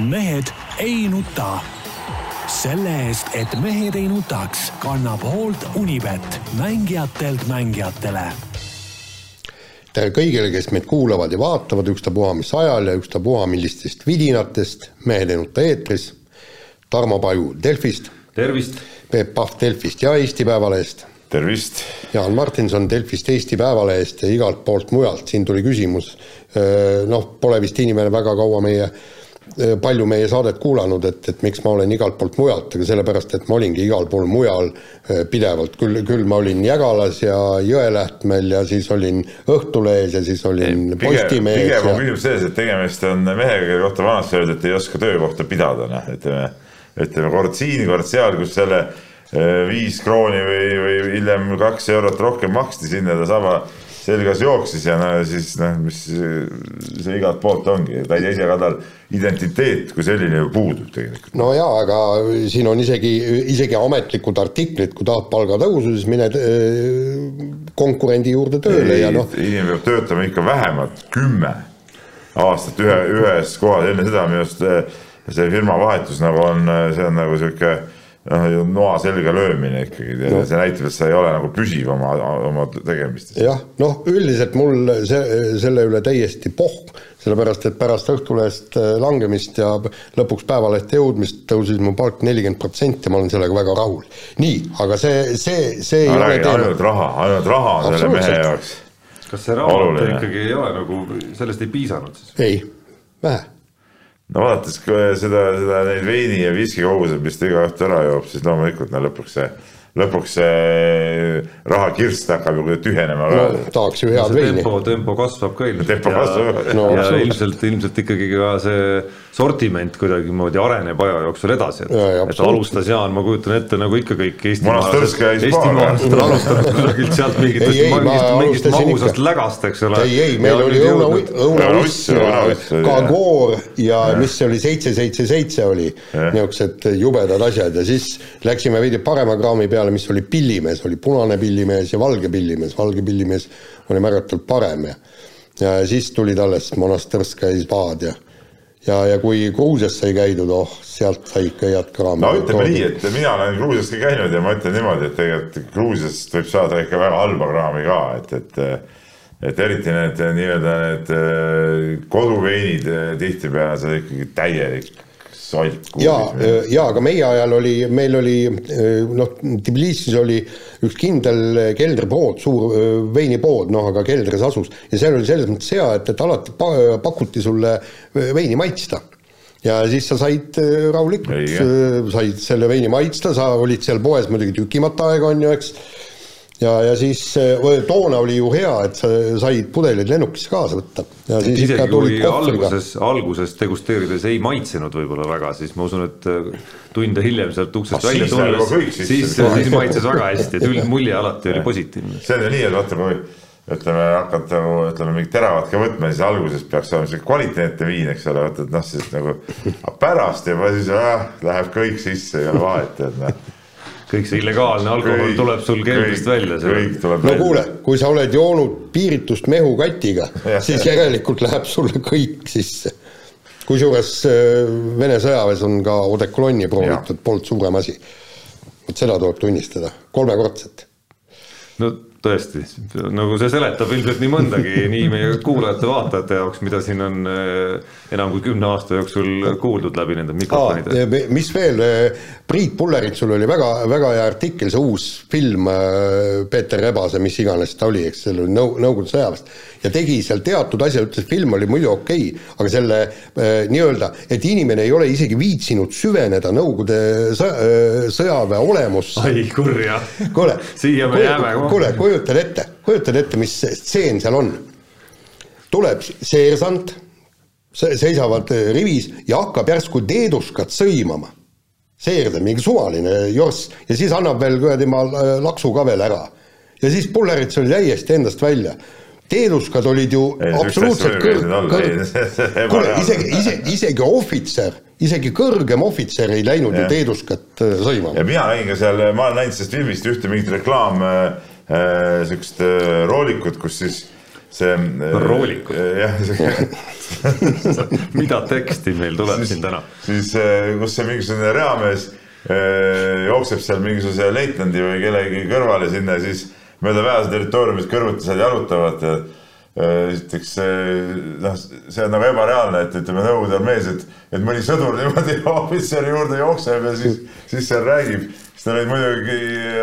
mehed ei nuta. selle eest, et mehed ei nutaks, kannab hoolt Unibet, mängijatelt mängijatele tere kõigile, kes meid kuulavad ja vaatavad, ükstapuha mis ajal ja ükstapuha millistest vidinatest, Mehed ei nuta eetris, Tarmo Paju Delfist. tervist! Peep Pahv Delfist ja Eesti Päevalehest. tervist! Jaan Martinson Delfist, Eesti Päevalehest ja igalt poolt mujalt, siin tuli küsimus, noh, pole vist inimene väga kaua meie palju meie saadet kuulanud, et, et miks ma olen igalt poolt mujalt, aga sellepärast, et ma olingi igal pool mujal pidevalt, küll, küll ma olin Jägalas ja Jõelähtmel ja siis olin Õhtulehes ja siis olin Postimehes. pigem on küsimus selles, et tegemist on mehega, kelle kohta vanasti öeldi, et ei oska töökohta pidada, noh, ütleme, ütleme kord siin, kord seal, kus selle viis krooni või, või hiljem kaks eurot rohkem maksti, sinna ta sama selgas jooksis ja no siis noh, mis see igalt poolt ongi, ta ei tea ise ka tal identiteet kui selline ju puudub tegelikult. no jaa, aga siin on isegi, isegi ametlikud artiklid, kui tahad palgatõusu, siis mine konkurendi juurde tööle ei, ja noh. inimene peab töötama ikka vähemalt kümme aastat ühe, ühes kohas, enne seda minu arust see firma vahetus nagu on, see on nagu noh, noa selga löömine ikkagi no., see näitab, et sa ei ole nagu püsiv oma, oma tegemistes. jah, noh, üldiselt mul see, selle üle täiesti pohh, sellepärast et pärast Õhtulehest äh, langemist ja lõpuks Päevalehte jõudmist tõusis mu palk nelikümmend protsenti, ma olen sellega väga rahul. nii, aga see, see, see ei ole teema. ainult raha, ainult raha on selle mehe jaoks. kas see raamat ikkagi ei ole nagu, sellest ei piisanud siis? ei, vähe no vaadates seda, seda neid veini ja viski koguseid, mis ta iga õhtu ära joob, siis loomulikult no lõpuks see lõpuks see rahakirst hakkab ju tühjenema no, tahaks ju head no, veini. tempo, tempo kasvab ka ilmselt. tempo kasvab. no, ja ilmselt, ilmselt ikkagi ka see sortiment kuidagimoodi areneb aja jooksul edasi, et, et alustas Jaan, ma kujutan ette, nagu ikka kõik eestimaalased, eestimaalased on alustanud kusagilt sealt mingitest, mingist, mingist magusast lägast, eks ole. ei, ei, meil oli õuna, õunauss ja Kagoor ja mis see oli, seitse, seitse, seitse oli, niisugused jubedad asjad ja siis läksime veidi parema kraami peale, mis oli pillimees, oli punane pillimees ja valge pillimees, valge pillimees oli märgatavalt parem ja ja siis tulid alles Monastõrskaja ispaad ja ja, ja kui Gruusias sai käidud, oh, sealt sai ikka head kraami. no ütleme nii, et mina olen Gruusias ka käinud ja ma ütlen niimoodi, et tegelikult Gruusiast võib saada ikka väga halba kraami ka, et, et et eriti need nii-öelda need äh, koduveinid äh, tihtipeale see ikkagi täielik salt. ja, ja aga meie ajal oli, meil oli noh, Tbilisis oli üks kindel keldripood, suur veinipood, noh, aga keldris asus. Ja seal oli selles mõttes hea, et, et alati pakuti sulle veini maitsta. Ja siis sa said rahulikult, said selle veini maitsta, sa olid seal poes muidugi tükimat aega, on ju, eks ja, ja siis toona oli ju hea, et sa said pudelid lennukisse kaasa võtta. isegi kui alguses, alguses degusteerides ei maitsenud võib-olla väga, siis ma usun, et äh, tunde hiljem sealt uksest välja tulles, siis, siis, siis maitses väga hästi, et üldmulje alati oli positiivne. see on ju nii, et vaata, kui ütleme, hakkad nagu ütleme mingit teravat ka võtma, siis alguses peaks olema sihuke kvaliteetne viin, eks ole, vaata, et noh, siis nagu pärast juba siis äh, läheb kõik sisse, ole vahet, et noh kõik see illegaalne alkohol kõik, tuleb sul keldrist välja. no välja. kuule, kui sa oled joonud piiritust mehukatiga, siis järelikult läheb sulle kõik sisse. kusjuures äh, Vene sõjaväes on ka odekolonni proovitud, polnud suurem asi. vot seda tuleb tunnistada, kolmekordset. no tõesti, nagu see seletab ilmselt nii mõndagi nii meie kuulajate-vaatajate jaoks, mida siin on eh, enam kui kümne aasta jooksul kuuldud läbi nende mikrofonide. mis veel, eh, Priit Pulleritsul oli väga, väga hea artikkel, see uus film eh, Peeter Rebase, mis iganes ta oli, eks, see oli Nõu-, Nõukogude sõjaväest, ja tegi seal teatud asja, ütles, film oli muidu okei okay,, aga selle nii-öelda, et inimene ei ole isegi viitsinud süveneda Nõukogude sõja, sõjaväe olemusse. ai kurja. kuule, siia me jääme. kuule, kujutad ette, kujutad ette, mis stseen seal on. tuleb seersant, seisavad rivis ja hakkab järsku teeduskat sõimama. seerda, mingi suvaline jorss ja siis annab veel kuradi ma laksu ka veel ära. ja siis Pullerits oli täiesti endast välja teeluskad olid ju ei, absoluutselt kõr-, kõr-, kuule, isegi, ise, isegi ohvitser, isegi kõrgem ohvitser ei läinud ja. ju teeduskat äh, sõimama. ja mina nägin ka seal, ma olen näinud sellest filmist ühte mingit reklaam äh, äh,, sihukest äh, roolikut, kus siis see. roolikud. jah, mida teksti meil tuleb siis, siin täna? siis kus see mingisugune reamees jookseb seal mingisuguse leitnandi või kellegi kõrvale sinna ja siis mööda vähese territooriumit kõrvuti seal jalutavad esiteks noh, see on nagu ebareaalne, et ütleme Nõukogude armees, et, et mõni sõdur niimoodi ohvitseri juurde jookseb ja siis, siis seal räägib. Tal olid muidugi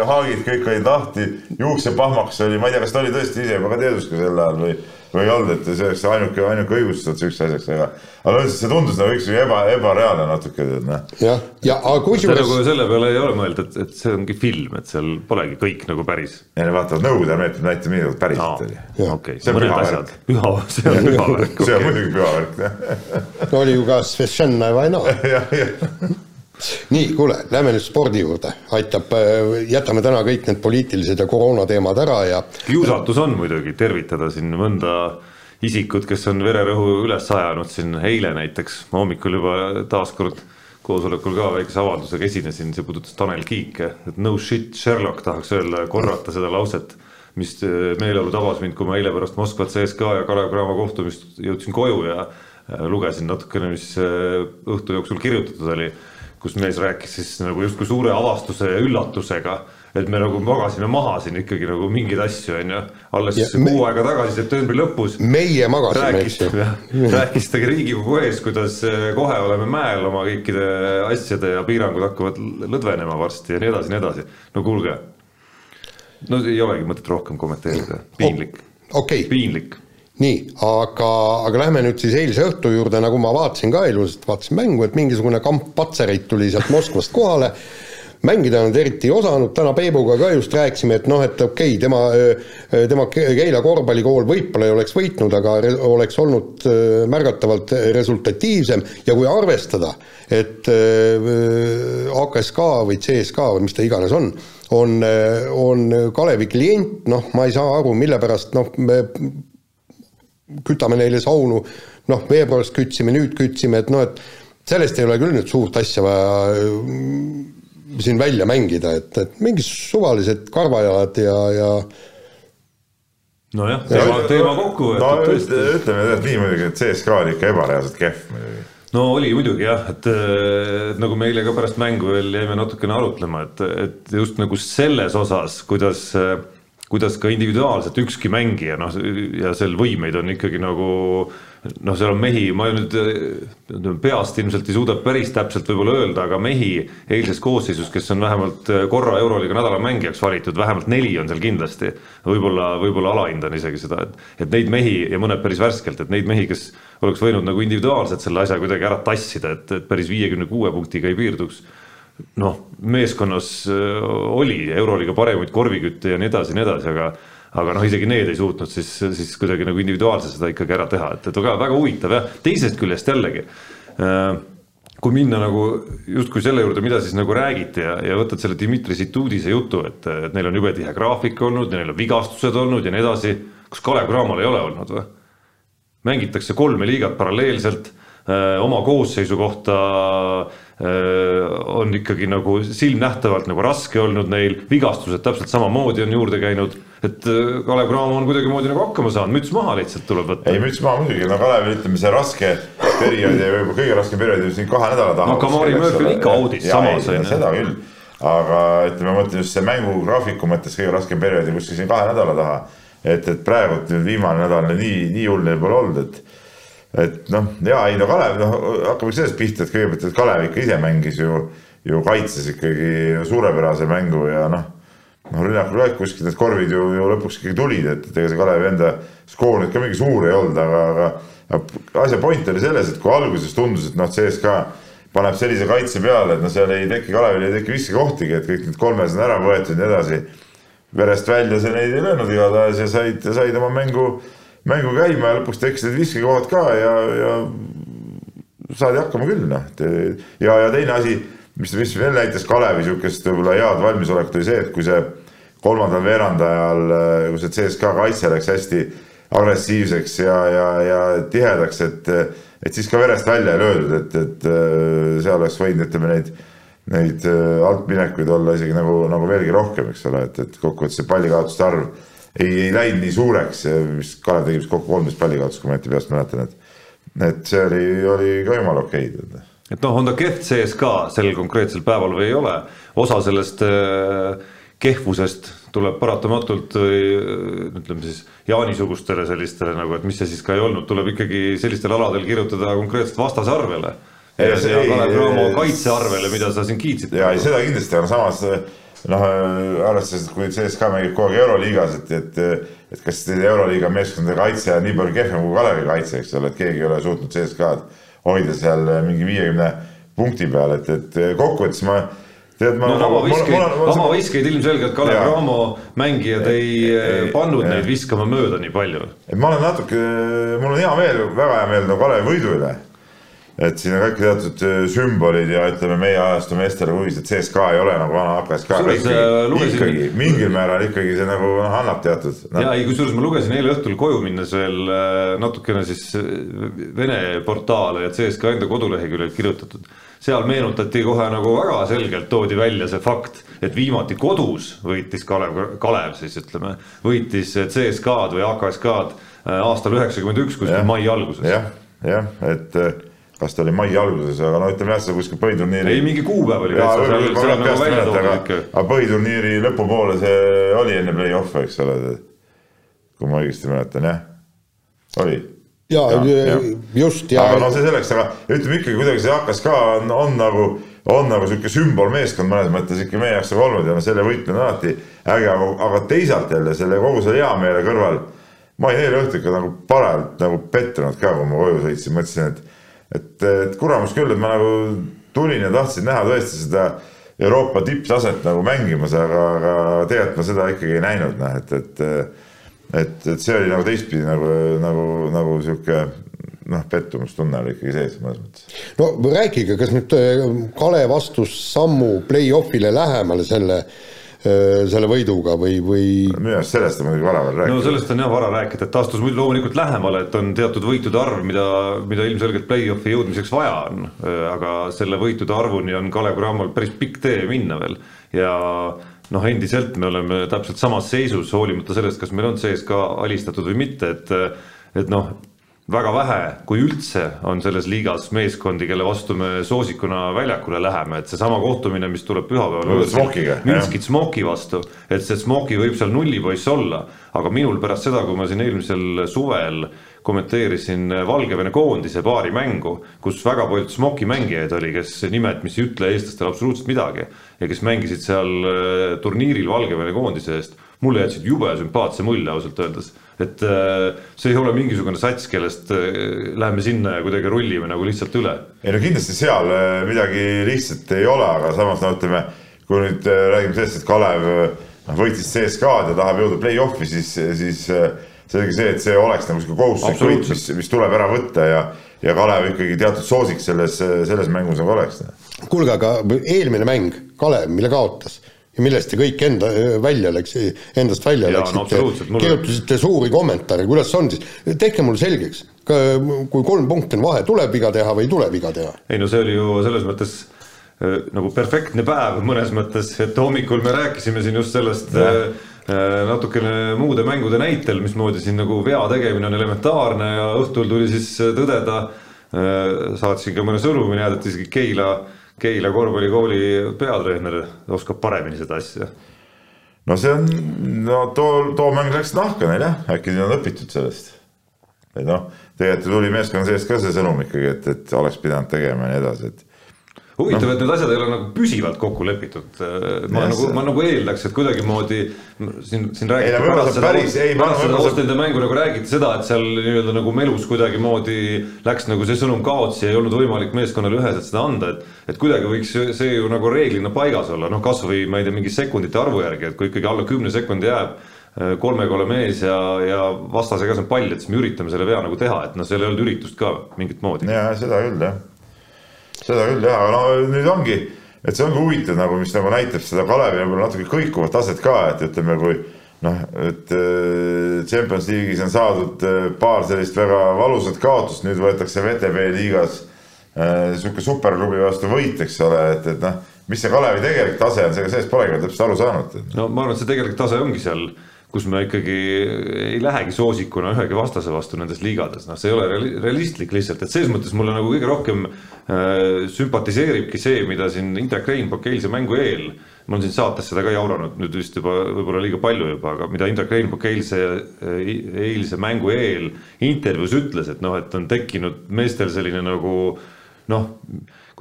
haagid kõik olid lahti, juuksepahmaks oli, ma ei tea, kas ta oli tõesti ise juba ka teadus ka sel ajal või või ei olnud, et see oleks ainuke, ainuke õigustus sihukeseks asjaks, aga aga üldiselt see tundus nagu üks eba, ebareaalne natuke, tead noh. jah, ja aga kusjuures. nagu selle peale ei ole mõelda, et, et see ongi film, et seal polegi kõik nagu päris. ja nad vaatavad Nõukogude armeed peab näitama, milline päriselt oli. okei, mõned asjad, püha, see on püha värk. see on muidugi püha värk, jah. no oli ju ka Svešenna Vaina. jah, jah nii, kuule, lähme nüüd spordi juurde, aitab, äh, jätame täna kõik need poliitilised ja koroona teemad ära ja. kiusatus on muidugi tervitada siin mõnda isikut, kes on vererõhu üles ajanud siin. Eile näiteks, hommikul juba taaskord koosolekul ka väikese avaldusega esinesin, see puudutas Tanel Kiike, et no shit Sherlock tahaks öelda, korrata seda lauset, mis äh, meeleolu tabas mind, kui ma eile pärast Moskvat CSKA ja Kalev Cramo kohtumist jõudsin koju ja äh, lugesin natukene, mis õhtu jooksul kirjutatud oli kus mees rääkis siis nagu justkui suure avastuse ja üllatusega, et me nagu magasime maha siin ikkagi nagu mingeid asju, on ju. alles ja kuu me... aega tagasi, septembri lõpus. meie magasime, eks ju. rääkis ta Riigikogu ees, kuidas eh, kohe oleme mäel oma kõikide asjade ja piirangud hakkavad lõdvenema varsti ja nii edasi, nii edasi. no kuulge. no ei olegi mõtet rohkem kommenteerida, piinlik oh,. Okay. piinlik nii, aga, aga lähme nüüd siis eilse õhtu juurde, nagu ma vaatasin ka ilusasti, vaatasin mängu, et mingisugune kamp patsereid tuli sealt Moskvast kohale, mängida nad eriti ei osanud, täna Peebuga ka just rääkisime, et noh, et okei okay,, tema, tema Keila korvpallikool võib-olla ei oleks võitnud, aga oleks olnud märgatavalt resultatiivsem. Ja kui arvestada, et AKSK või CSK või mis ta iganes on, on, on Kalevi klient, noh, ma ei saa aru, mille pärast noh, kütame neile saunu, noh, veebruaris kütsime, nüüd kütsime, et noh, et sellest ei ole küll nüüd suurt asja vaja mm, siin välja mängida, et, et mingid suvalised karvajalad ja, ja nojah, teema, teema kokku no, ütleme jah nii muidugi, et CSKA oli ikka ebareaalselt kehv muidugi. no oli muidugi jah, et nagu me eile ka pärast mängu veel jäime natukene arutlema, et, et just nagu selles osas, kuidas äh, kuidas ka individuaalselt ükski mängija noh, ja seal võimeid on ikkagi nagu noh, seal on mehi, ma nüüd peast ilmselt ei suuda päris täpselt võib-olla öelda, aga mehi eilses koosseisus, kes on vähemalt korra Euroliiga nädala mängijaks valitud, vähemalt neli on seal kindlasti. võib-olla, võib-olla alahindan isegi seda, et, et neid mehi ja mõned päris värskelt, et neid mehi, kes oleks võinud nagu individuaalselt selle asja kuidagi ära tassida, et, et päris viiekümne kuue punktiga ei piirduks noh, meeskonnas äh, oli Euroliiga parimaid korvikütte ja nii edasi ja nii edasi, aga aga noh, isegi need ei suutnud siis, siis kuidagi nagu individuaalselt seda ikkagi ära teha, et, et väga, väga huvitav jah, teisest küljest jällegi äh, kui minna nagu justkui selle juurde, mida siis nagu räägiti ja, ja võtad selle Dmitri Situudise jutu, et, et neil on jube tihe graafik olnud ja neil on vigastused olnud ja nii edasi. kas Kalev Cramol ei ole olnud või? mängitakse kolme liigat paralleelselt, äh, oma koosseisu kohta Äh, on ikkagi nagu silmnähtavalt nagu raske olnud neil, vigastused täpselt samamoodi on juurde käinud. et Kalev Cramo on kuidagimoodi nagu hakkama saanud, müts maha lihtsalt tuleb võtta. ei, müts maha muidugi, no Kalev, ütleme see raske periood ja võib-olla kõige raskem periood ju siin kahe nädala taha. no Kamari Murphy on ikka audis samas on ju. seda küll, aga ütleme, ma mõtlen just see mängugraafiku mõttes kõige raskem periood ja kuskil siin kahe nädala taha. et, et praegu nüüd viimane nädal nii, nii hull neil pole olnud, et et noh, ja ei no Kalev, noh hakkame sellest pihta, et kõigepealt, et Kalev ikka ise mängis ju, ju kaitses ikkagi suurepärase mängu ja noh, noh rünnakul ka kuskilt need korvid ju, ju lõpuks ikkagi tulid, et, et ega see Kalevi enda skoor nüüd ka mingi suur ei olnud, aga, aga asja point oli selles, et kui alguses tundus, et noh, CSKA paneb sellise kaitse peale, et no seal ei teki, Kalevil ei teki viskekohtagi, et kõik need kolmesed on ära võetud ja nii edasi. verest välja see neid ei löönud igatahes ja said, said oma mängu mängu käima ja lõpuks tekkisid need viskekohad ka ja, ja saadi hakkama küll noh. ja, ja teine asi, mis, mis veel näitas Kalevi sihukest võib-olla head valmisolekut, oli see, et kui see kolmandal veerandajal, kui see CSKA kaitse läks hästi agressiivseks ja, ja, ja tihedaks, et, et siis ka verest välja ei löödud, et, et seal oleks võinud, ütleme neid, neid altminekuid olla isegi nagu, nagu veelgi rohkem, eks ole, et, et kokkuvõttes see pallikaotuste arv ei, ei läinud nii suureks, mis Kalev tegi vist kokku kolmteist pallikaotust, kui ma õieti peast mäletan, et et see oli, oli ka jumala okei okay. et noh, on ta kehv CSKA sel konkreetsel päeval või ei ole, osa sellest äh, kehvusest tuleb paratamatult äh, ütleme siis Jaani-sugustele sellistele nagu, et mis see siis ka ei olnud, tuleb ikkagi sellistel aladel kirjutada konkreetselt vastase arvele. ja, ja Kalev Cramo kaitsearvele, mida sa siin kiitsid. ja ei, seda kindlasti, aga samas noh, arvestades, et kui CSKA mängib kogu aeg Euroliigas, et, et, et kas Euroliiga meeskondade kaitse on nii palju kehvem kui Kalevi kaitse, eks ole, et keegi ei ole suutnud CSKA-d hoida seal mingi viiekümne punkti peal, et, et kokkuvõttes ma tead, ma no vabavõistkeid, vabavõistkeid ilmselgelt Kalev Cramo mängijad ei, ei pannud ja. neid viskama mööda nii palju. et ma olen natuke, mul on hea meel, väga hea meel no Kalevi võidu üle et siin on kõik teatud äh, sümbolid ja ütleme, meie ajastu meestele huvis, et CSKA ei ole nagu vana ikkagi, äh, lugesin... ikkagi mingil määral ikkagi see nagu noh, annab teatud no.. ja ei, kusjuures ma lugesin eile õhtul koju minnes veel äh, natukene siis Vene portaale ja CSKA enda koduleheküljel kirjutatud. seal meenutati kohe nagu väga selgelt toodi välja see fakt, et viimati kodus võitis Kalev, Kalev siis ütleme, võitis CSKA-d või HKSK-d aastal üheksakümmend üks kuskil mai alguses ja,. jah, jah, et kas ta oli mai alguses, aga no ütleme jah, see kuskil põhiturniiri. ei, mingi kuupäev oli. Nagu aga põhiturniiri lõpupoole see oli enne play-off'e, eks ole. kui ma õigesti mäletan, jah, oli. ja, ja, just ja. aga no see selleks, aga ütleme ikkagi kuidagi see hakkas ka on, on nagu, on nagu sihuke sümbolmeeskond mõnes mõttes ikka meie jaoks nagu olnud ja noh, selle võitmine on alati äge, aga, aga teisalt jälle selle kogu selle heameele kõrval ma olin eile õhtul ikka nagu parajalt nagu pettunud ka, kui ma koju sõitsin, mõtlesin, et et, et kuramus küll, et ma nagu tulin ja tahtsin näha tõesti seda Euroopa tipptaset nagu mängimas, aga, aga tegelikult ma seda ikkagi ei näinud, noh, et, et et, et see oli nagu teistpidi nagu, nagu, nagu sihuke noh, pettumustunne oli ikkagi sees mõnes mõttes. no rääkige, kas nüüd Kalev astus sammu play-off'ile lähemale selle äh, Äh, selle võiduga või, või? minu arust sellest on muidugi vara veel rääkida. no sellest on jah vara rääkida, et astus muidu loomulikult lähemale, et on teatud võitude arv, mida, mida ilmselgelt play-off'i jõudmiseks vaja on. Äh, aga selle võitude arvuni on Kalev Cramol päris pikk tee minna veel ja noh, endiselt me oleme täpselt samas seisus, hoolimata sellest, kas meil on sees ka alistatud või mitte, et et noh, väga vähe, kui üldse, on selles liigas meeskondi, kelle vastu me soosikuna väljakule läheme, et seesama kohtumine, mis tuleb pühapäeval Minskit Smoki vastu, et see Smoki võib seal nullipoiss olla, aga minul pärast seda, kui ma siin eelmisel suvel kommenteerisin Valgevene koondise paari mängu, kus väga palju Smoki mängijaid oli, kes nimed, mis ei ütle eestlastele absoluutselt midagi ja kes mängisid seal äh, turniiril Valgevene koondise eest, mulle jätsid jube sümpaatse mulje ausalt öeldes et äh, see ei ole mingisugune sats, kellest äh, läheme sinna ja kuidagi rullime nagu lihtsalt üle. ei no kindlasti seal äh, midagi lihtsat ei ole, aga samas no ütleme, kui nüüd räägime sellest, et Kalev noh, võitis CSKA-d ja tahab jõuda play-off'i, siis, siis selge see, et see oleks nagu sihuke kohustuslik võit, mis, mis tuleb ära võtta ja, ja Kalev ikkagi teatud soosik selles, selles mängus nagu oleks. kuulge, aga eelmine mäng, Kalev, mille kaotas ja millest te kõik enda, välja läks, endast välja ja, läksite no,, kirjutasite suuri kommentaare, kuidas on siis, tehke mulle selgeks, kui kolm punkti on vahe, tuleb viga teha või ei tule viga teha? ei no see oli ju selles mõttes äh, nagu perfektne päev mõnes mõttes, et hommikul me rääkisime siin just sellest ja. Äh, äh, natukene muude mängude näitel, mismoodi siin nagu vea tegemine on elementaarne ja õhtul tuli siis tõdeda, saatsin ka mõne sõnumi, näidati isegi Keila Keila korvpallikooli peatreener oskab paremini seda asja. no see on, no too, too mäng läks nahka neil jah, äkki neil on õpitud sellest. et noh, tegelikult tuli meeskonna seest ka see sõnum ikkagi, et, et oleks pidanud tegema ja nii edasi, et huvitav no., et need asjad ei ole nagu püsivalt kokku lepitud. ma yes, nagu, ma nagu eeldaks, et kuidagimoodi siin, siin räägiti ei, pärast seda, päris, ei, pärast seda Ostende mängu nagu räägiti seda, et seal nii-öelda nagu melus kuidagimoodi läks nagu see sõnum kaotsi ja ei olnud võimalik meeskonnale üheselt seda anda, et. et kuidagi võiks see ju nagu reeglina paigas olla, noh kasvõi ma ei tea, mingi sekundite arvu järgi, et kui ikkagi alla kümne sekundi jääb äh, kolmega oleme ees ja, ja vastase käes on pall, et siis me üritame selle vea nagu teha, et noh, seal ei olnud üritust ka mingit moodi. ja seda küll jah seda küll jah, aga no nüüd ongi, et see ongi huvitav nagu, mis nagu näitab seda Kalevi võib-olla natuke kõikuvat taset ka, et ütleme, kui noh, et äh, Champions League'is on saadud äh, paar sellist väga valusat kaotust, nüüd võetakse VTB liigas äh, sihuke superklubi vastu võit, eks ole, et, et noh, mis see Kalevi tegelik tase on, sellest polegi veel täpselt aru saanud. no ma arvan, et see tegelik tase ongi seal kus me ikkagi ei lähegi soosikuna ühegi vastase vastu nendes liigades, noh, see ei ole realistlik lihtsalt, et selles mõttes mulle nagu kõige rohkem äh, sümpatiseeribki see, mida siin Indrek Reinbok eilse mängu eel, ma olen siin saates seda ka jauranud nüüd vist juba võib-olla liiga palju juba, aga mida Indrek Reinbok eilse, äh, eilse mängu eel intervjuus ütles, et noh, et on tekkinud meestel selline nagu noh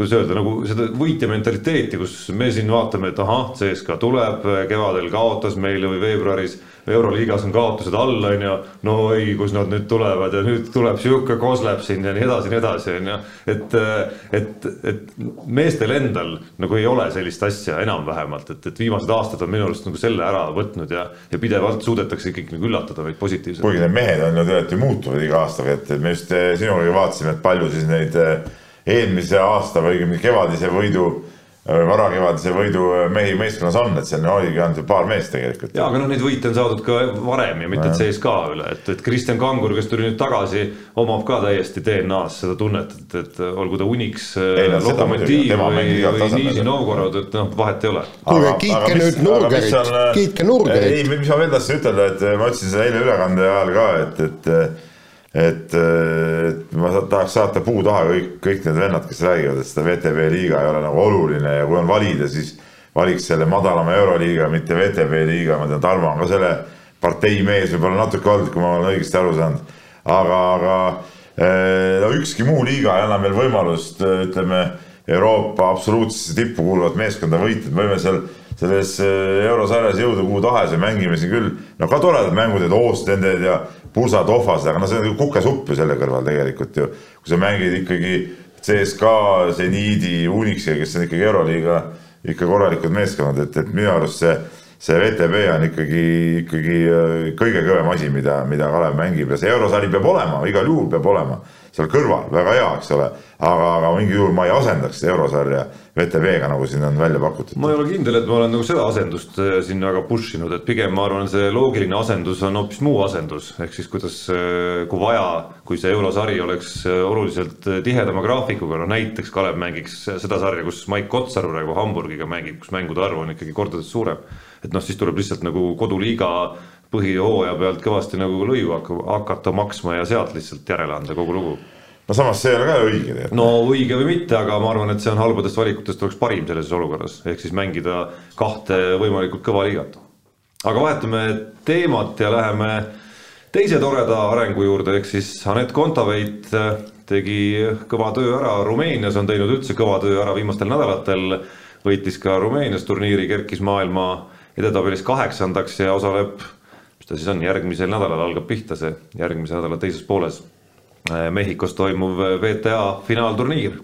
kuidas öelda, nagu seda võitja mentaliteeti, kus me siin vaatame, et ahah, CSKA tuleb, kevadel kaotas meile või veebruaris, euroliigas on kaotused all, on ju, no ei, kus nad nüüd tulevad ja nüüd tuleb sihuke kosleb siin ja nii edasi ja nii edasi, on ju. et, et, et meestel endal nagu ei ole sellist asja enam vähemalt, et, et viimased aastad on minu arust nagu selle ära võtnud ja, ja pidevalt suudetakse ikkagi nagu üllatada meid positiivselt. kuigi need mehed on ju tegelikult ju muutuvad iga aastaga, et me just sinuga vaatasime, et palju siis neid eelmise aasta või õigemini kevadise võidu äh, varakevadise võidu äh, mehi meeskonnas on, et seal oligi ainult paar meest tegelikult. ja, aga noh, neid võite on saadud ka varem ja mitte CSKA üle, et, et Kristjan Kangur, kes tuli nüüd tagasi, omab ka täiesti DNA-s seda tunnet, et, et olgu ta Unix, äh, Lokomotiiv või, või Nižni Novgorod, et noh, vahet ei ole. kuulge, kiitke nüüd Nurgerit, kiitke Nurgerit. ei, mis ma veel tahtsin ütelda, et ma ütlesin seda eile ülekande ajal ka, et, et et, et ma tahaks saata puu taha kõik, kõik need vennad, kes räägivad, et seda VTB liiga ei ole nagu oluline ja kui on valida, siis valiks selle madalama euroliiga, mitte VTB liiga, ma tean, Tarmo on ka selle partei mees võib-olla natuke olnud, kui ma olen õigesti aru saanud. aga, aga eh, no ükski muu liiga ei anna meil võimalust, ütleme, Euroopa absoluutsesse tippu kuuluvat meeskonda võita, me võime seal selles eh, eurosarjas jõuda kuhu tahes ja mängime siin küll, no ka toredad mängud, et Oostended ja pusa tohvas, aga no see on nagu kukesupp ju selle kõrval tegelikult ju. kui sa mängid ikkagi CSKA, Zeniidi, Unixiga, kes on ikkagi Euroliiga ikka korralikud meeskonnad, et, et minu arust see, see VTB on ikkagi, ikkagi äh, kõige kõvem asi, mida, mida Kalev mängib ja see eurosari peab olema, igal juhul peab olema seal kõrval, väga hea, eks ole. aga, aga mingil juhul ma ei asendaks eurosarja VTV-ga, nagu siin on välja pakutud. ma ei ole kindel, et ma olen nagu seda asendust äh, siin väga push inud, et pigem ma arvan, see loogiline asendus on hoopis muu asendus, ehk siis kuidas, äh, kui vaja, kui see eurosari oleks äh, oluliselt tihedama graafikuga, no näiteks Kalev mängiks seda sarja, kus Maik Kotsar praegu Hamburgiga mängib, kus mängude arv on ikkagi kordades suurem. et noh, siis tuleb lihtsalt nagu koduliiga põhihooaja pealt kõvasti nagu lõivu hakata maksma ja sealt lihtsalt järele anda kogu lugu. no samas see ei ole ka õige tegelikult. no õige või mitte, aga ma arvan, et see on halbadest valikutest oleks parim selles olukorras, ehk siis mängida kahte võimalikult kõva liigat. aga vahetame teemat ja läheme teise toreda arengu juurde, ehk siis Anett Kontaveit äh, tegi kõva töö ära, Rumeenias on teinud üldse kõva töö ära viimastel nädalatel, võitis ka Rumeenias turniiri, kerkis maailma edetabelis kaheksandaks ja osaleb ta siis on, järgmisel nädalal algab pihta see, järgmise nädala teises pooles äh, Mehhikos toimuv WTA äh, finaalturniir.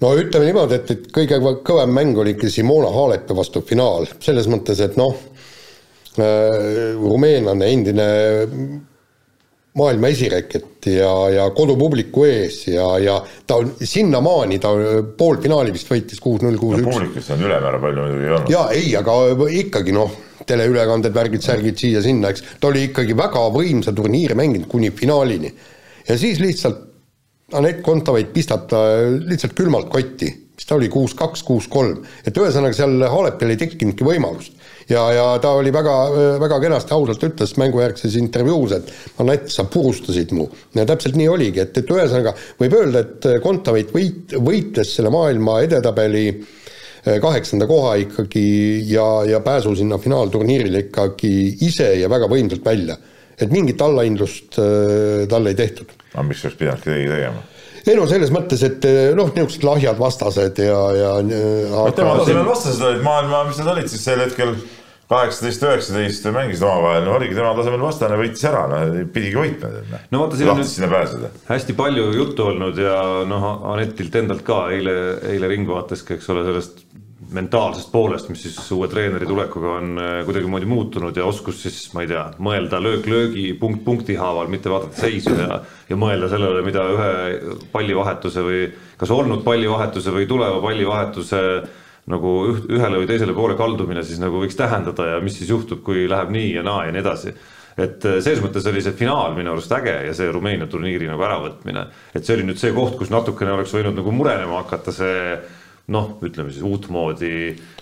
no ütleme niimoodi, et, et kõige kõvem mäng oli ikka Simona Halepi vastu finaal, selles mõttes, et noh äh,, rumeenlane, endine maailma esireket ja, ja kodupubliku ees ja, ja ta on sinnamaani, ta poolfinaali vist võitis kuus-null, kuus-üks. publikust on ülemäära palju muidugi ei olnud. jaa, ei, aga ikkagi noh teleülekanded, värgid, särgid siia-sinna, eks, ta oli ikkagi väga võimsa turniiri mänginud kuni finaalini. ja siis lihtsalt Anett Kontaveit pistab lihtsalt külmalt kotti, mis ta oli, kuus-kaks, kuus-kolm, et ühesõnaga seal Halepil ei tekkinudki võimalust. ja, ja ta oli väga, väga kenasti ausalt ütles mängujärgses intervjuus, et Anett, sa purustasid mu. ja täpselt nii oligi, et, et ühesõnaga võib öelda, et Kontaveit võit, võitles selle maailma edetabeli äh, kaheksanda koha ikkagi ja, ja pääsu sinna finaalturniirile ikkagi ise ja väga võimsalt välja. et mingit allahindlust äh, talle ei tehtud. aga miks oleks pidanud keegi tegema? ei no selles mõttes, et äh, noh, niisugused lahjad vastased ja, ja äh, aga.... tema tasemel vastased olid maailma, mis nad olid siis sel hetkel kaheksateist, üheksateist mängisid omavahel, no oligi tema tasemel vastane, võitis ära, no pidigi võitma. Noh. no vaata, siin on nüüd hästi palju juttu olnud ja noh, Anetilt endalt ka eile, eile Ringvaateski, eks ole, sellest mentaalsest poolest, mis siis uue treeneri tulekuga on äh, kuidagimoodi muutunud ja oskus siis, ma ei tea, mõelda löök löögi, punkt punkti haaval, mitte vaadata seisu ja, ja mõelda sellele, mida ühe pallivahetuse või kas olnud pallivahetuse või tuleva pallivahetuse nagu ühele või teisele poole kaldumine siis nagu võiks tähendada ja mis siis juhtub, kui läheb nii ja naa ja nii edasi. Et äh, selles mõttes oli see finaal minu arust äge ja see Rumeenia turniiri nagu äravõtmine, et see oli nüüd see koht, kus natukene oleks võinud nagu murenema hakata see noh, ütleme siis uutmoodi,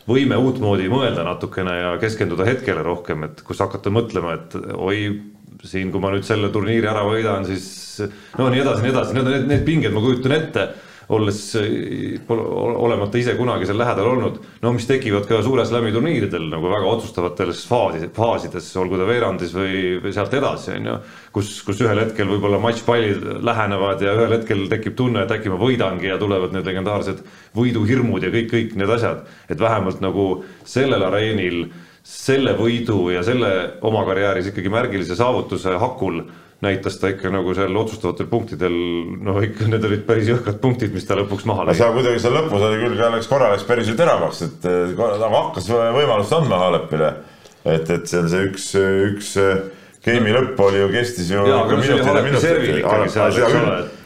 võime uutmoodi mõelda natukene ja keskenduda hetkele rohkem, et kus hakata mõtlema, et oi, siin, kui ma nüüd selle turniiri ära võidan, siis no nii edasi, nii edasi, need on need, need pinged, ma kujutan ette olles, olemata ise kunagi seal lähedal olnud, no mis tekivad ka suure slam'i turniiridel nagu väga otsustavates faasi, faasides, olgu ta veerandis või, või sealt edasi, on ju. kus, kus ühel hetkel võib-olla matšpallid lähenevad ja ühel hetkel tekib tunne, et äkki ma võidangi ja tulevad need legendaarsed võiduhirmud ja kõik, kõik need asjad. et vähemalt nagu sellel areenil selle võidu ja selle oma karjääris ikkagi märgilise saavutuse hakul näitas ta ikka nagu seal otsustavatel punktidel, no ikka need olid päris jõhkrad punktid, mis ta lõpuks maha lõi. seal kuidagi seal lõpus oli küll, läks korra läks päris ju teravaks, et nagu hakkas võimalust andma Halepile. et, et seal see üks, üks game'i lõpp oli ju, kestis ju. aga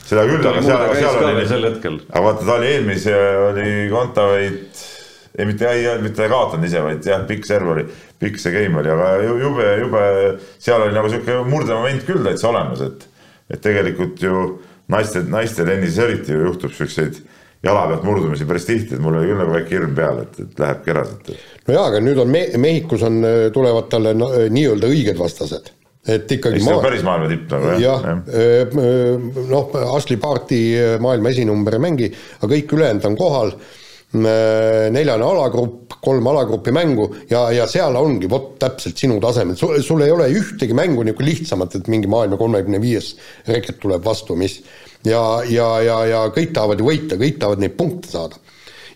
seda küll, aga seal, aga seal oli. aga vaata, ta oli eelmise, oli Kontaveit ei mitte, ei, mitte kaotanud ise, vaid jah, pikk serv oli, pikk see game oli, aga jube, jube, seal oli nagu sihuke murdemoment küll täitsa olemas, et, et tegelikult ju naiste, naiste tennises eriti ju juhtub siukseid jala pealt murdumisi päris tihti, et mul oli küll nagu väike hirm peal, et, et läheb keraselt. no jaa, aga nüüd on me-, Mehhikos on, tulevad talle no, nii-öelda õiged vastased et ikkagi maa... päris maailma tipp nagu jah? jah, noh, Ashley Barti maailma esinumber ei mängi, aga kõik ülejäänud on kohal Äh, neljane alagrupp, kolm alagruppi mängu ja, ja seal ongi vot täpselt sinu tasemel, sul, sul ei ole ühtegi mängu niisugune lihtsamat, et mingi maailma kolmekümne viies reket tuleb vastu, mis ja, ja, ja, ja kõik tahavad ju võita, kõik tahavad neid punkte saada.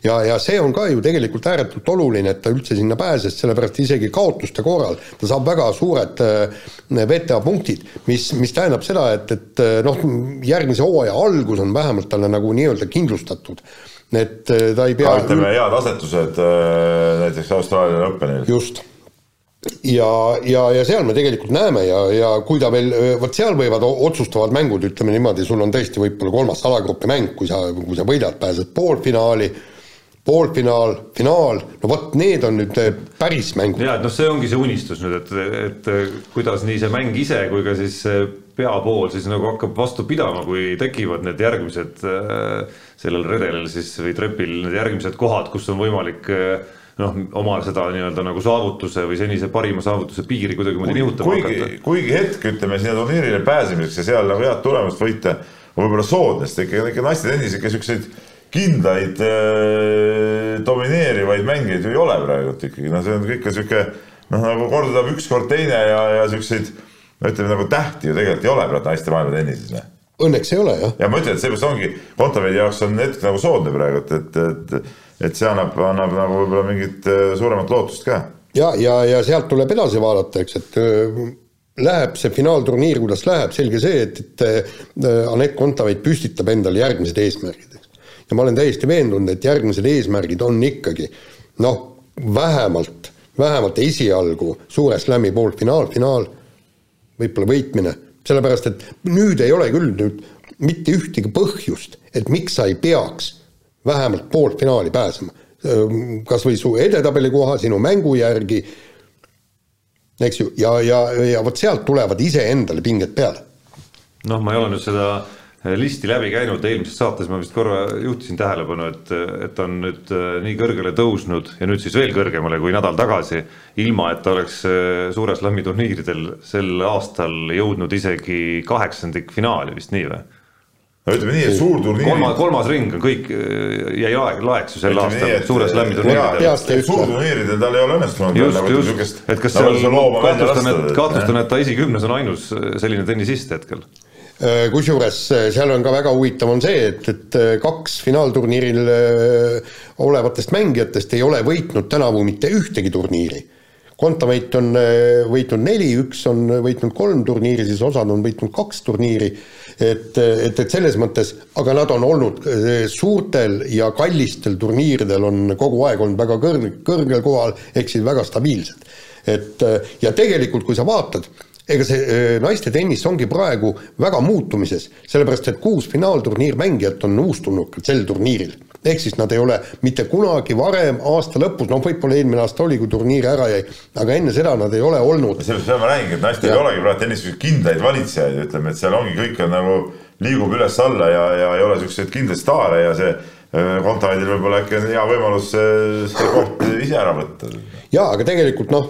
ja, ja see on ka ju tegelikult ääretult oluline, et ta üldse sinna pääses, sellepärast isegi kaotuste korral ta saab väga suured äh, VTA punktid, mis, mis tähendab seda, et, et äh, noh, järgmise hooaja algus on vähemalt talle nagu nii-öelda kindlustatud et äh, ta ei pea. ütleme head asetused äh, näiteks Austraalia Openil. just ja, ja, ja seal me tegelikult näeme ja, ja kui ta veel, äh, vot seal võivad otsustavad mängud, ütleme niimoodi, sul on tõesti võib-olla kolmas alagrupi mäng, kui sa, kui sa võidad, pääsed poolfinaali, poolfinaal, finaal, no vot need on nüüd päris mängud. jaa, et noh, see ongi see unistus nüüd, et, et kuidas nii see mäng ise kui ka siis peapool siis nagu hakkab vastu pidama, kui tekivad need järgmised äh, sellel redelil siis või trepil need järgmised kohad, kus on võimalik äh, noh, oma seda nii-öelda nagu saavutuse või senise parima saavutuse piiri kuidagimoodi nihutama kuigi, hakata. kuigi hetk, ütleme sinna turniirile pääsemiseks ja seal nagu head tulemust võita on võib-olla soodne, sest ikka, ikka naiste ikka siukseid kindlaid äh, domineerivaid mängijaid ju ei ole praegu ikkagi, no see on ikka sihuke noh, nagu kord tuleb üks, kord teine ja, ja siukseid no ütleme nagu tähti ju tegelikult ei ole praegu naiste maailma tennises. Noh. Õnneks ei ole jah. ja ma ütlen, et seepärast ongi, Kontaveidi jaoks on hetk nagu soodne praegu, et, et, et, et see annab, annab nagu võib-olla mingit äh, suuremat lootust ka. ja, ja, ja sealt tuleb edasi vaadata, eks, et äh, läheb see finaalturniir, kuidas läheb, selge see, et, et Anett Kontaveit püstitab endale järgmised eesmärgid. Ja ma olen täiesti veendunud, et järgmised eesmärgid on ikkagi noh, vähemalt, vähemalt esialgu suure slam'i poolfinaal, finaal, võib-olla võitmine, sellepärast et nüüd ei ole küll nüüd mitte ühtegi põhjust, et miks sa ei peaks vähemalt poolfinaali pääsema. kas või su edetabeli koha, sinu mängu järgi, eks ju, ja, ja, ja vot sealt tulevad iseendale pinged peale. noh, ma ei ole nüüd seda listi läbi käinud, eelmises saates ma vist korra juhtisin tähelepanu, et, et on nüüd äh, nii kõrgele tõusnud ja nüüd siis veel kõrgemale kui nädal tagasi, ilma et ta oleks äh, suure slam'i turniiridel sel aastal jõudnud isegi kaheksandikfinaali vist nii või? no ütleme nii, et suurturniir. kolmas, kolmas ring on kõik, äh, jäi laeg, laeks ju sel aastal suure slam'i turniiridel. suurturniiridel tal ei ole õnnestunud. just, nagu just, et kas seal kahtlustan, et, kahtlustan, et ta esikümnes on ainus selline tennisist hetkel kusjuures äh, seal on ka väga huvitav, on see, et, et äh, kaks finaalturniiril olevatest mängijatest ei ole võitnud tänavu mitte ühtegi turniiri. Kontaveit on võitnud neli, üks on võitnud kolm turniiri, siis osad on võitnud kaks turniiri, et, et, et selles mõttes, aga nad on olnud suurtel ja kallistel turniiridel on kogu aeg olnud väga kõrg, kõrgel kohal, ehk siis väga stabiilsed. et ja tegelikult, kui sa vaatad, ega see naiste tennis ongi praegu väga muutumises, sellepärast et kuus finaalturniirmängijat on uustulnukad sel turniiril. ehk siis nad ei ole mitte kunagi varem aasta lõpus, noh, võib-olla eelmine aasta oli, kui turniir ära jäi, aga enne seda nad ei ole olnud. sellest ma räägingi, et naistel ei olegi praegu tennises kindlaid valitsejaid, ütleme, et seal ongi, kõik on nagu liigub üles-alla ja, ja ei ole niisuguseid kindlaid staare ja see Kontaveidil võib-olla äkki on hea võimalus see koht ise ära võtta. jaa, aga tegelikult noh,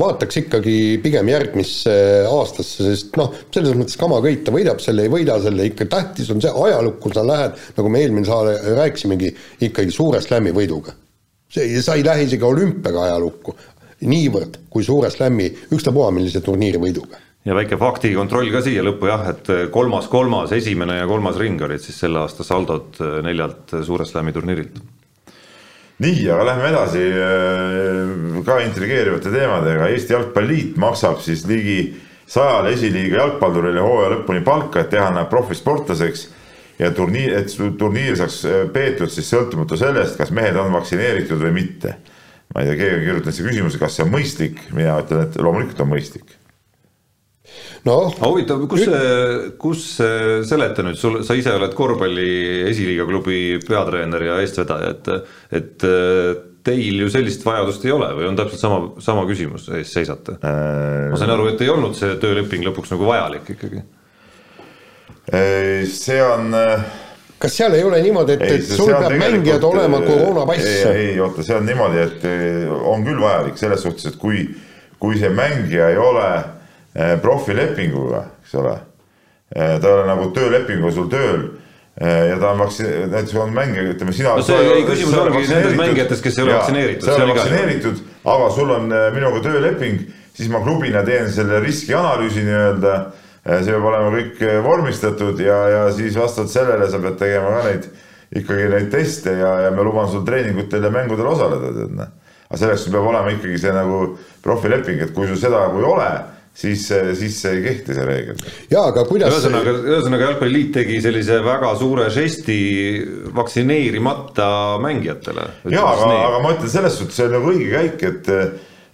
vaataks ikkagi pigem järgmisse aastasse, sest noh, selles mõttes kama kõik, ta võidab selle, ei võida selle, ikka tähtis on see ajalukku sa lähed, nagu me eelmine saade rääkisimegi, ikkagi suure slam'i võiduga. see, sa ei lähe isegi olümpiaga ajalukku, niivõrd kui suure slam'i, ükstapuha millise turniiri võiduga ja väike faktikontroll ka siia lõppu jah, et kolmas, kolmas, esimene ja kolmas ring olid siis selle aasta saldod äh, neljalt äh, Suure Slami turniirilt. nii, aga lähme edasi äh, ka intrigeerivate teemadega, Eesti Jalgpalliliit maksab siis ligi sajale esiliiga jalgpallurile hooaja lõpuni palka, et teha nad profisportlaseks ja turniir, et turniir saaks peetud siis sõltumata sellest, kas mehed on vaktsineeritud või mitte. ma ei tea, keegi siia küsimuse, kas see on mõistlik, mina ütlen, et loomulikult on mõistlik noh. huvitav, kus see, kus see, seleta nüüd, sul, sa ise oled korvpalli esiliiga klubi peatreener ja eestvedaja, et, et teil ju sellist vajadust ei ole või on täpselt sama, sama küsimus ees seisate äh...? ma sain aru, et ei olnud see tööleping lõpuks nagu vajalik ikkagi. Äh, see on äh, kas seal ei ole niimoodi, et, et sul peab mängijad olema äh, koroonapass? ei, ei oota, see on niimoodi, et on küll vajalik selles suhtes, et kui, kui see mängija ei ole Eh, profilepinguga, eks ole. Eh, ta ei ole nagu töölepinguga sul tööl eh, ja ta on vaktsi-, näiteks on mängija, ütleme sina. no see ei, küsimus ongi nendes mängijates, kes ei ole vaktsineeritud. sa ei ole vaktsineeritud, aga sul on minuga tööleping, siis ma klubina teen selle riskianalüüsi nii-öelda. see peab olema kõik vormistatud ja, ja siis vastavalt sellele sa pead tegema ka neid, ikkagi neid teste ja, ja ma luban sul treeningutel ja mängudel osaleda, tead noh. aga selleks sul peab olema ikkagi see nagu profileping, et kui sul seda nagu ei ole siis, siis ei kehti see reegel. jaa, aga kuidas ühesõnaga, ühesõnaga Jalgpalliliit tegi sellise väga suure žesti vaktsineerimata mängijatele. jaa, aga, aga ma ütlen selles suhtes, see on nagu õige käik, et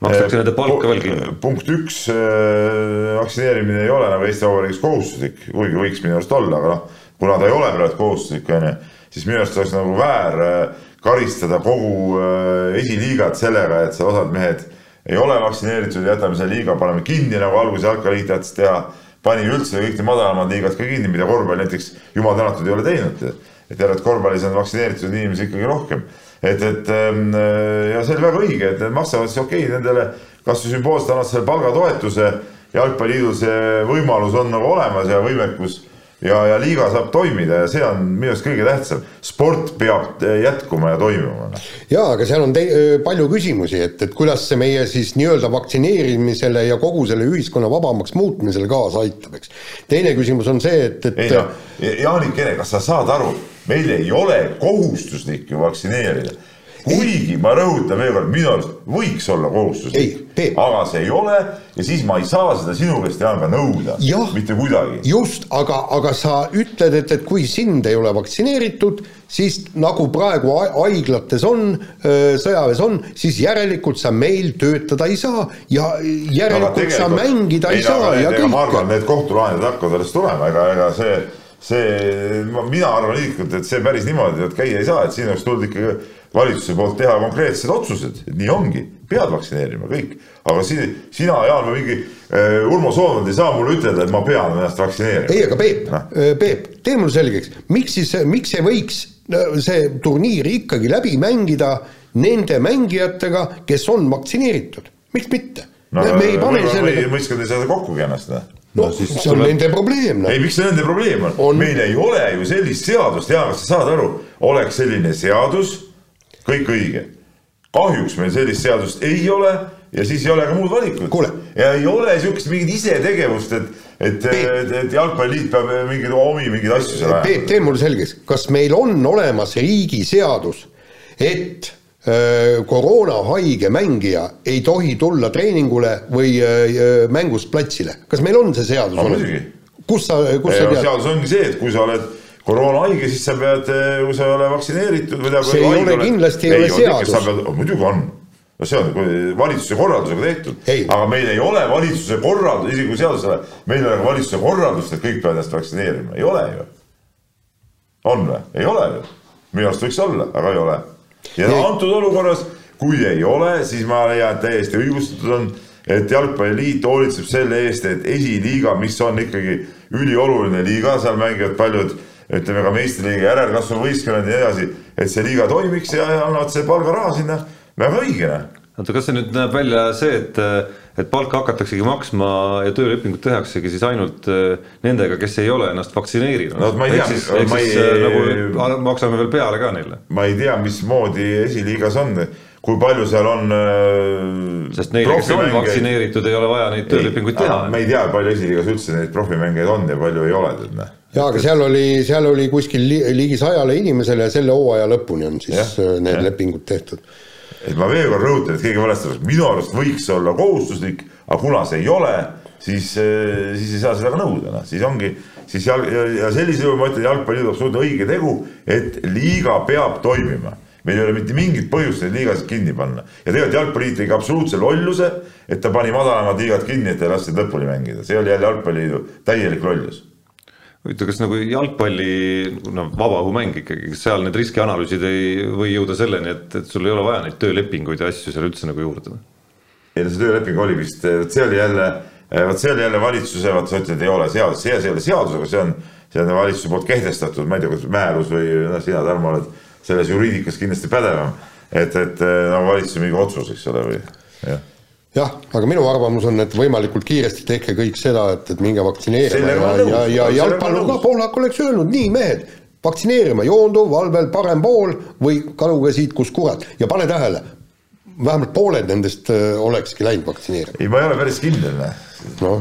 makstakse nende palka veel kinni. punkt üks, äh, vaktsineerimine ei ole nagu Eesti Vabariigis kohustuslik, kuigi võiks minu arust olla, aga noh, kuna ta ei ole praegu kohustuslik, on ju, siis minu arust oleks nagu väär äh, karistada kogu äh, esiliigat sellega, et seal osad mehed ei ole vaktsineeritud, jätame selle liiga, paneme kinni, nagu alguses jalgpalliliit tahtis teha. pani üldse kõik need madalamad liigad ka kinni, mida korvpall näiteks jumal tänatud ei ole teinud. et järelikult korvpallis on vaktsineeritud inimesi ikkagi rohkem. et, et ähm, ja see oli väga õige, et need maksavad siis okei okay, nendele kasvõi sümboolselt annavad selle palgatoetuse. jalgpalliliidul see võimalus on nagu olemas ja võimekus ja, ja liiga saab toimida ja see on minu arust kõige tähtsam. sport peab eh, jätkuma ja toimuma. jaa, aga seal on te-, palju küsimusi, et, et kuidas see meie siis nii-öelda vaktsineerimisele ja kogu selle ühiskonna vabamaks muutmisele kaasa aitab, eks. teine küsimus on see, et, et. ei no, Jaanik Ene, kas sa saad aru, meil ei ole kohustuslik ju vaktsineerida kuigi ma rõhutan veel kord, minu arust võiks olla kohustuslik, aga see ei ole ja siis ma ei saa seda sinu käest Jaan ka nõuda, mitte kuidagi. just, aga, aga sa ütled, et, et kui sind ei ole vaktsineeritud, siis nagu praegu haiglates on, sõjaväes on, siis järelikult sa meil töötada ei saa ja järelikult sa mängida ei, ei saa ja kõik. ma arvan, need kohtulahendid hakkavad alles tulema, ega, ega see see, mina arvan isiklikult, et see päris niimoodi, et käia ei saa, et siin oleks tulnud ikkagi valitsuse poolt teha konkreetsed otsused, et nii ongi, pead vaktsineerima kõik. aga siin, sina, Jaan, või mingi uh, Urmo Soomland ei saa mulle ütelda, et ma pean ennast vaktsineerima. ei, aga Peep no., äh, Peep, tee mulle selgeks, miks siis, miks ei võiks see turniir ikkagi läbi mängida nende mängijatega, kes on vaktsineeritud, miks mitte no,? me ei pane sellega. mõiskad ei saa kokkugi ennast, noh no, no siis see on tuleb... nende probleem no.. ei, miks see nende probleem on, on...? meil ei ole ju sellist seadust, Jaan, kas sa saad aru, oleks selline seadus kõik õige. kahjuks meil sellist seadust ei ole ja siis ei ole ka muud valikut. ja ei ole sihukest mingit isetegevust, et, et, et, et jalgpalliliit peab mingeid omi mingeid asju seal ajama. Peep, tee mulle selgeks, kas meil on olemas riigiseadus, et äh, koroonahaige mängija ei tohi tulla treeningule või äh, mängust platsile, kas meil on see seadus olemas? kus sa, kus sa tead? seadus ongi see, et kui sa oled koroonahaige, siis sa pead, eh, kui sa ei ole vaktsineeritud või tead. see ei ole kindlasti ei ole seadus. muidugi on, no see on valitsuse korraldusega tehtud, aga meil ei ole valitsuse korraldus, isegi kui seadus ei ole, meil ei ole valitsuse korraldust, et kõik peavad ennast vaktsineerima, ei ole ju. on või? ei ole ju. minu arust võiks olla, aga ei ole. ja ei. antud olukorras, kui ei ole, siis ma leian, et täiesti õigustatud on, et jalgpalliliit hoolitseb selle eest, et esiliiga, mis on ikkagi ülioluline liiga, seal mängivad paljud ütleme ka meistriliiga järelkasvuvõistkonnad ja nii edasi, et see liiga toimiks ja, annavad see palgaraha sinna, väga õige. Noh. oota, kas see nüüd näeb välja see, et, et palka hakataksegi maksma ja töölepingut tehaksegi siis ainult äh, nendega, kes ei ole ennast vaktsineerinud no,? ma ei tea, ma ei. nagu maksame veel peale ka neile. ma ei tea, mismoodi esiliigas on kui palju seal on. Äh, sest neile, kes on vaktsineeritud, ei ole vaja neid töölepinguid teha. me ei tea, palju esiliigas üldse neid profimängijaid on ja palju ei ole, tead näe ja aga seal oli, seal oli kuskil li, ligi sajale inimesele ja selle hooaja lõpuni on siis ja, äh, need ja. lepingud tehtud. et ma veel kord rõhutan, et keegi valesti aru, minu arust võiks olla kohustuslik, aga kuna see ei ole, siis, äh, siis ei saa seda ka nõuda, noh, siis ongi, siis jalg- ja, ja sellisel juhul ma ütlen, jalgpalliliidu absoluutne õige tegu, et liiga peab toimima meil ei ole mitte mingit põhjust neid liigasid kinni panna. Ja tegelikult Jalgpalliliit tegi absoluutse lolluse, et ta pani madalamad liigad kinni, et ei lastud lõpuni mängida, see oli jälle Jalgpalliliidu täielik lollus. Huvitav, kas nagu jalgpalli noh, vabaõhumäng ikkagi, kas seal need riskianalüüsid ei või jõuda selleni, et, et sul ei ole vaja neid töölepinguid ja asju seal üldse nagu juurde? ei no see tööleping oli vist, see oli jälle, vot see oli jälle valitsuse, vot sa ütled, ei ole seadus, see, see ei ole seadus, aga see on, see on valitsuse poolt kehtestatud, ma ei tea, kas määrus või noh, sina, Tarmo, oled selles juriidikas kindlasti pädevam. et, et nagu valitsuse mingi otsus, eks ole, või jah jah, aga minu arvamus on, et võimalikult kiiresti tehke kõik seda, et, et minge vaktsineerima ja, ja, ja jalgpallur ka, Poolak oleks öelnud, nii mehed, vaktsineerima, joonduv, valvel parem pool või kaduge siit, kus kurat ja pane tähele, vähemalt pooled nendest äh, olekski läinud vaktsineerima. ei, ma ei ole päris kindel. noh, no,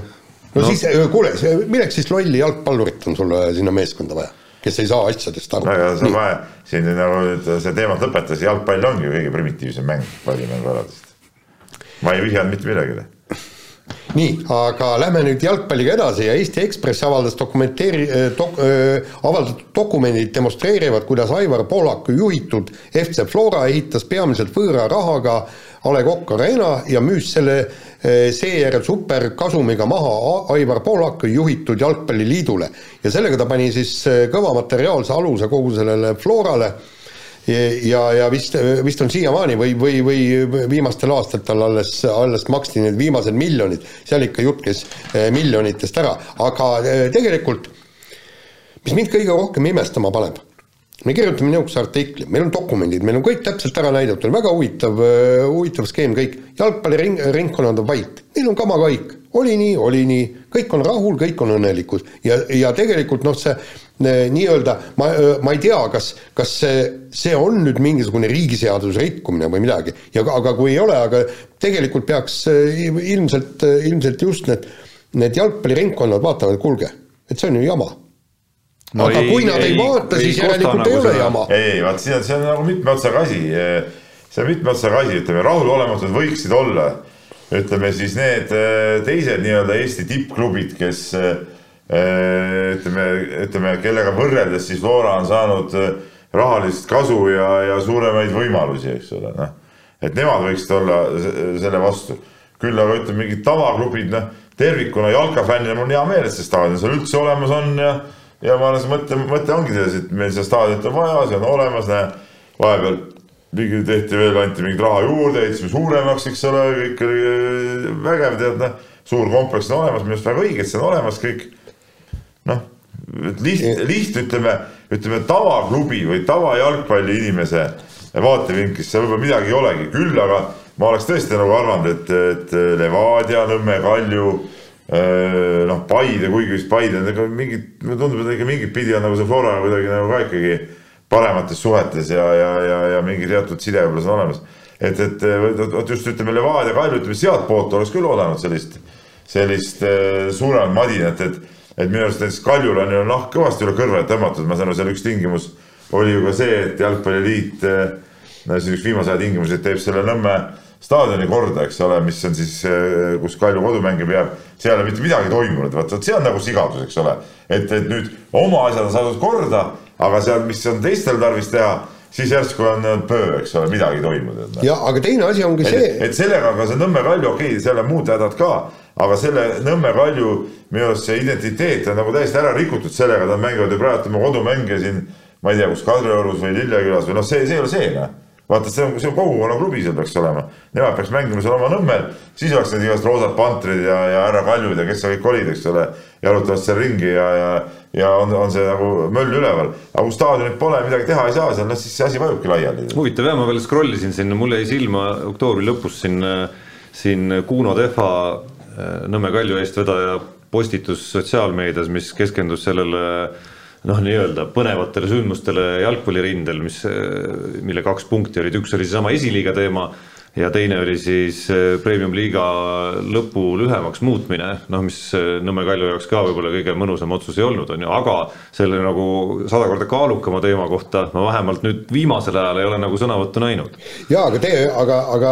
no siis kuule, milleks siis lolli jalgpallurit on sul sinna meeskonda vaja? Kes ei saa asjadest aru. see on vaja, siin nagu nüüd see teemat lõpetas, jalgpall ongi kõige primitiivsem mäng pallimängualadest. ma ei vihjanud mitte midagi nii, aga lähme nüüd jalgpalliga edasi ja Eesti Ekspress avaldas dokumenteeri- dok,, äh, avaldatud dokumendid demonstreerivad, kuidas Aivar Poolaku juhitud FC Flora ehitas peamiselt võõra rahaga A Le Coq Arena ja müüs selle Eh, seejärel superkasumiga maha Aivar Poolaku juhitud Jalgpalliliidule. Ja sellega ta pani siis eh, kõva materiaalse aluse kogu sellele Florale ja, ja vist, vist on siiamaani või, või, või viimastel aastatel alles, alles maksti need viimased miljonid, seal ikka jutt käis eh, miljonitest ära, aga tegelikult mis mind kõige rohkem imestama paneb me kirjutame niisuguse artikli, meil on dokumendid, meil on kõik täpselt ära näidatud, väga huvitav, äh, huvitav skeem kõik, jalgpalliring, ringkonnad on vait, neil on kama kõik, oli nii, oli nii, kõik on rahul, kõik on õnnelikud. Ja, ja tegelikult noh, see äh, nii-öelda ma, äh, ma ei tea, kas, kas see, see on nüüd mingisugune riigiseaduse rikkumine või midagi. Ja aga kui ei ole, aga tegelikult peaks ilmselt, ilmselt just need, need jalgpalliringkonnad vaatavad, kuulge, et see on ju jama no aga ei, kui nad ei, ei vaata, siis järelikult nagu ei ole jama. ei, vaat see on, see on nagu mitme otsaga asi. see on mitme otsaga asi, ütleme rahulolematud võiksid olla, ütleme siis need eh, teised nii-öelda Eesti tippklubid, kes eh, ütleme, ütleme, kellega võrreldes siis Flora on saanud eh, rahalist kasu ja, ja suuremaid võimalusi, eks ole, noh. et nemad võiksid olla selle vastu. küll aga ütleme, mingid tavaklubid, noh, tervikuna jalkafännina mul on hea meel, et see staadion seal üldse olemas on ja ja ma arvan, see mõte, mõte ongi selles, et meil seda staadionit on vaja, see on olemas, näe, vahepeal mingi tehti veel, anti mingit raha juurde, ehitasime suuremaks, eks ole, kõik oli äh, vägev, tead, noh, suur kompleks on olemas, minu arust väga õige, et see on olemas kõik. noh, liht-, liht-, ütleme, ütleme tavaklubi või tavajalgpalli inimese vaatevinklist seal võib-olla midagi ei olegi, küll aga ma oleks tõesti nagu arvanud, et, et Levadia, Nõmme, Kalju noh, Paide, kuigi vist Paide on ikka mingit, mulle tundub, et ikka mingit pidi on nagu see Flora kuidagi nagu ka ikkagi paremates suhetes ja, ja, ja, ja mingi teatud side võib-olla seal olemas. et, et vot just ütleme Levadia, Kalju, ütleme sealtpoolt oleks küll oodanud sellist, sellist äh, suuremat madinat, et, et minu arust näiteks Kaljul on ju nahk kõvasti üle kõrva tõmmatud, ma saan aru, seal üks tingimus oli ju ka see, et jalgpalliliit, äh, no see üks viimase aja tingimus, et teeb selle Nõmme staadioni korda, eks ole, mis on siis, eh, kus Kalju kodumänge peab, seal ei ole mitte midagi toimunud, vot, see on nagu sigadus, eks ole. et, et nüüd oma asjad on saadud korda, aga seal, mis on teistel tarvis teha, siis järsku on pöö, eks ole, midagi toimunud. ja aga teine asi ongi see. et sellega ka see Nõmme Kalju, okei okay,, seal on muud hädad ka, aga selle Nõmme Kalju minu arust see identiteet on nagu täiesti ära rikutud sellega, nad mängivad ju praegu oma kodumänge siin, ma ei tea, kus Kadriorus või Lillekülas või noh, see, see ei ole see noh vaata, see on, see on kogukonnaklubi seal peaks olema, nemad peaks mängima seal oma Nõmmel, siis oleks need igasugused roosad pantrid ja, ja härra Kaljud ja kes seal kõik olid, eks ole, jalutavad seal ringi ja, ja, ja on, on see nagu möll üleval. aga kui staadionit pole, midagi teha ei saa seal, noh siis see asi vajubki laiali. huvitav jah, ma veel scroll isin siin, mulle jäi silma oktoobri lõpus siin, siin Kuno Tehva, Nõmme Kalju eestvedaja postitus sotsiaalmeedias, mis keskendus sellele noh, nii-öelda põnevatele sündmustele jalgpallirindel, mis, mille kaks punkti olid, üks oli seesama esiliiga teema ja teine oli siis eh, premium-liiga lõpu lühemaks muutmine, noh, mis eh, Nõmme Kalju jaoks ka võib-olla kõige mõnusam otsus ei olnud, on ju, aga selle nagu sada korda kaalukama teema kohta ma vähemalt nüüd viimasel ajal ei ole nagu sõnavõttu näinud. jaa, aga tee, aga, aga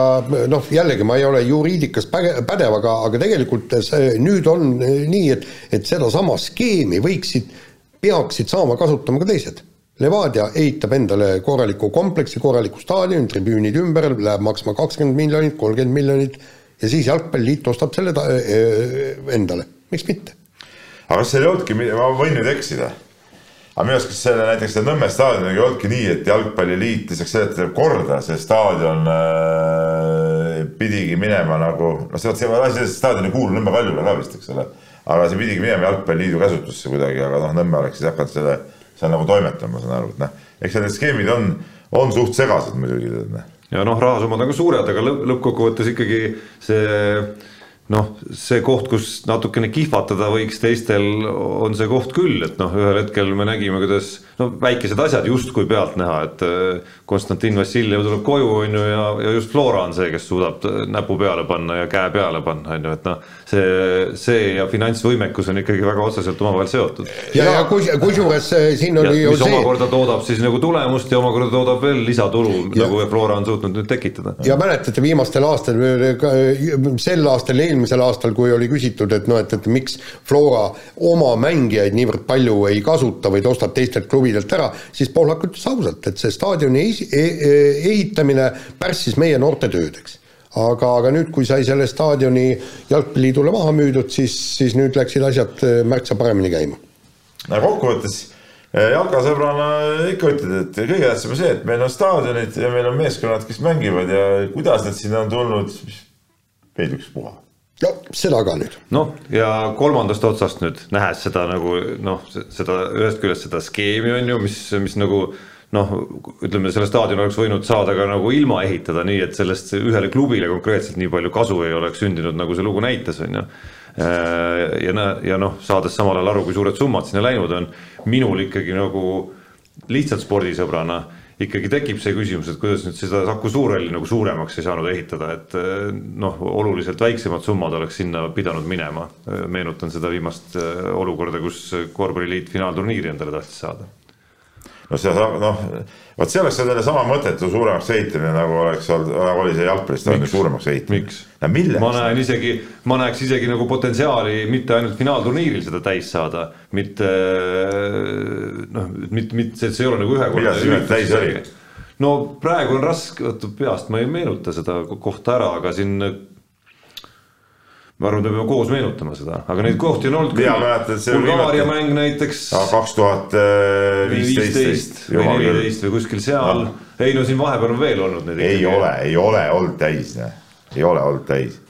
noh, jällegi ma ei ole juriidikas pädev, aga, aga tegelikult see nüüd on nii, et, et sedasama skeemi võiksid, peaksid saama kasutama ka teised. Levadia ehitab endale korraliku kompleksi, korraliku staadioni, tribüünid ümber, läheb maksma kakskümmend miljonit, kolmkümmend miljonit ja siis Jalgpalliliit ostab selle ta, äh, endale, miks mitte? aga kas seal ei olnudki, ma võin nüüd eksida, aga minu arust, kas selle näiteks selle Nõmme staadioniga ei olnudki nii, et Jalgpalliliit lisaks sellele, et teeb korda, see staadion äh, pidigi minema nagu, noh, see, see asi, see staadion ei kuulu Nõmme Kaljule ka vist, eks ole, aga see pidigi minema Jalgpalliliidu käsutusse kuidagi, aga noh, Nõmme oleks siis hakanud selle seal nagu toimetama, ma saan aru, et noh, eks need skeemid on, on suht segased muidugi. Noh. ja noh, rahasummad on ka suured, aga lõpp, lõppkokkuvõttes ikkagi see noh, see koht, kus natukene kihvatada võiks teistel, on see koht küll, et noh, ühel hetkel me nägime, kuidas no väikesed asjad justkui pealtnäha, et äh, Konstantin Vassiljev tuleb koju, on ju, ja, ja just Flora on see, kes suudab näpu peale panna ja käe peale panna, on ju, et noh, see, see ja finantsvõimekus on ikkagi väga otseselt omavahel seotud. ja, ja kus, kusjuures äh, siin oli ja, ju see. omakorda toodab siis nagu tulemust ja omakorda toodab veel lisatulu, nagu Flora on suutnud nüüd tekitada. ja mäletate, viimastel aastatel, sel aastal, eelmisel aastal, kui oli küsitud, et noh, et, et miks Flora oma mängijaid niivõrd palju ei kasuta, vaid ostab teistelt klubidelt ära, siis Pohlak ütles ausalt, et see staadioni e-, e-, ehitamine pärssis meie noorte tööd, eks aga, aga nüüd, kui sai selle staadioni jalgpalliliidule maha müüdud, siis, siis nüüd läksid asjad äh, märksa paremini käima. no kokkuvõttes jalkasõbrana ikka ütled, et kõige tähtsam on see, et meil on staadionid ja meil on meeskonnad, kes mängivad ja kuidas need sinna on tulnud, meil ükspuha no seda ka nüüd. noh, ja kolmandast otsast nüüd nähes seda nagu noh, seda ühest küljest seda skeemi on ju, mis, mis nagu noh, ütleme, selle staadioni oleks võinud saada ka nagu ilma ehitada, nii et sellest ühele klubile konkreetselt nii palju kasu ei oleks sündinud, nagu see lugu näitas, on ju. ja, ja noh, saades samal ajal aru, kui suured summad sinna läinud on, minul ikkagi nagu lihtsalt spordisõbrana ikkagi tekib see küsimus, et kuidas nüüd seda Saku Suurhalli nagu suuremaks ei saanud ehitada, et eh, noh, oluliselt väiksemad summad oleks sinna pidanud minema. meenutan seda viimast eh, olukorda, kus korvpalliliit finaalturniiri endale tahtis saada no see noh, vot see oleks sellele sama mõttetu suuremaks ehitamine, nagu oleks olnud, nagu oli see jalgpallistaadioni suuremaks ehitamine. miks? ma näen isegi, ma näeks isegi nagu potentsiaali mitte ainult finaalturniiril seda täis saada, mitte noh, mitte, mitte, see ei ole nagu ühekordne. millal see nüüd täis oli? no praegu on raske, oota peast ma ei meenuta seda kohta ära, aga siin ma arvan, me peame koos meenutama seda, aga neid kohti on olnud küll. Bulgaaria mäng näiteks. kaks tuhat viisteist või neliteist või kuskil seal. ei no siin vahepeal on veel olnud neid. ei ole, ei ole olnud täis, ei ole olnud täis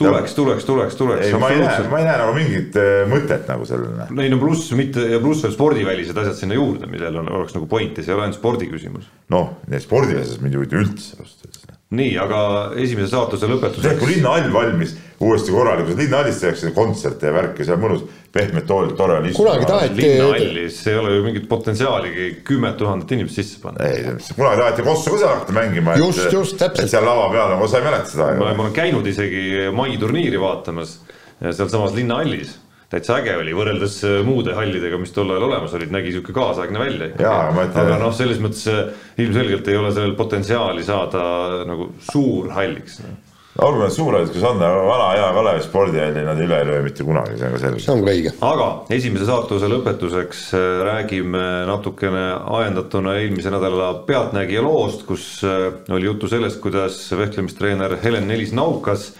tuleks, tuleks, tuleks, tuleks. ei, ma ei näe, ma ei näe nagu mingit äh, mõtet nagu sellele. ei no pluss mitte ja pluss veel spordivälised asjad sinna juurde, millel on, oleks nagu pointi, see ei ole ainult spordi küsimus. noh, spordivälises mind ei huvita üldse ausalt öeldes nii, aga esimese saatuse lõpetuseks. kui linnahall valmis uuesti korralikult, linnahallis tehakse kontserte ja värke, seal mõnus, pehmed toolid, tore on istuda. kunagi taheti. linnahallis ei ole ju mingit potentsiaaligi kümmet tuhandet inimest sisse panna. ei, kunagi taheti Kossu ka seal hakata mängima. just, just, täpselt. seal lava peal, nagu sa ei mäleta seda. ma olen käinud isegi mai turniiri vaatamas sealsamas linnahallis täitsa äge oli, võrreldes äh, muude hallidega, mis tol ajal olemas olid, nägi sihuke kaasaegne välja. aga noh, selles mõttes äh, ilmselgelt ei ole sellel potentsiaali saada nagu suurhalliks no.. olgu need suurhallid, kus on, vana hea Kalevi spordihalli nad üle ei löö mitte kunagi, see on ka selge. see on ka õige. aga esimese saatuse lõpetuseks äh, räägime natukene ajendatuna eelmise nädala Pealtnägija loost, kus oli juttu sellest, kuidas vehklemistreener Helen Nelis-Naukas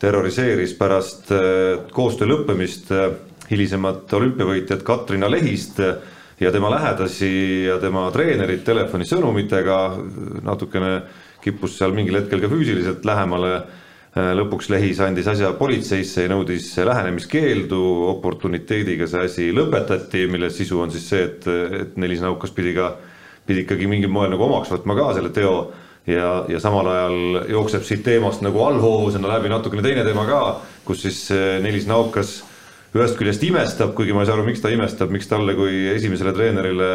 terroriseeris pärast äh, koostöö lõppemist äh, hilisemat olümpiavõitjat Katrina Lehist, ja tema lähedasi ja tema treenerit telefonisõnumitega, natukene kippus seal mingil hetkel ka füüsiliselt lähemale Äh, lõpuks Lehis andis asja politseisse ja nõudis lähenemiskeeldu, oportuniteediga see asi lõpetati, mille sisu on siis see, et, et Nelis Naukas pidi ka, pidi ikkagi mingil moel nagu omaks võtma ka selle teo ja, ja samal ajal jookseb siit teemast nagu allhoovusena läbi natukene teine teema ka, kus siis äh, Nelis Naukas ühest küljest imestab, kuigi ma ei saa aru, miks ta imestab, miks talle kui esimesele treenerile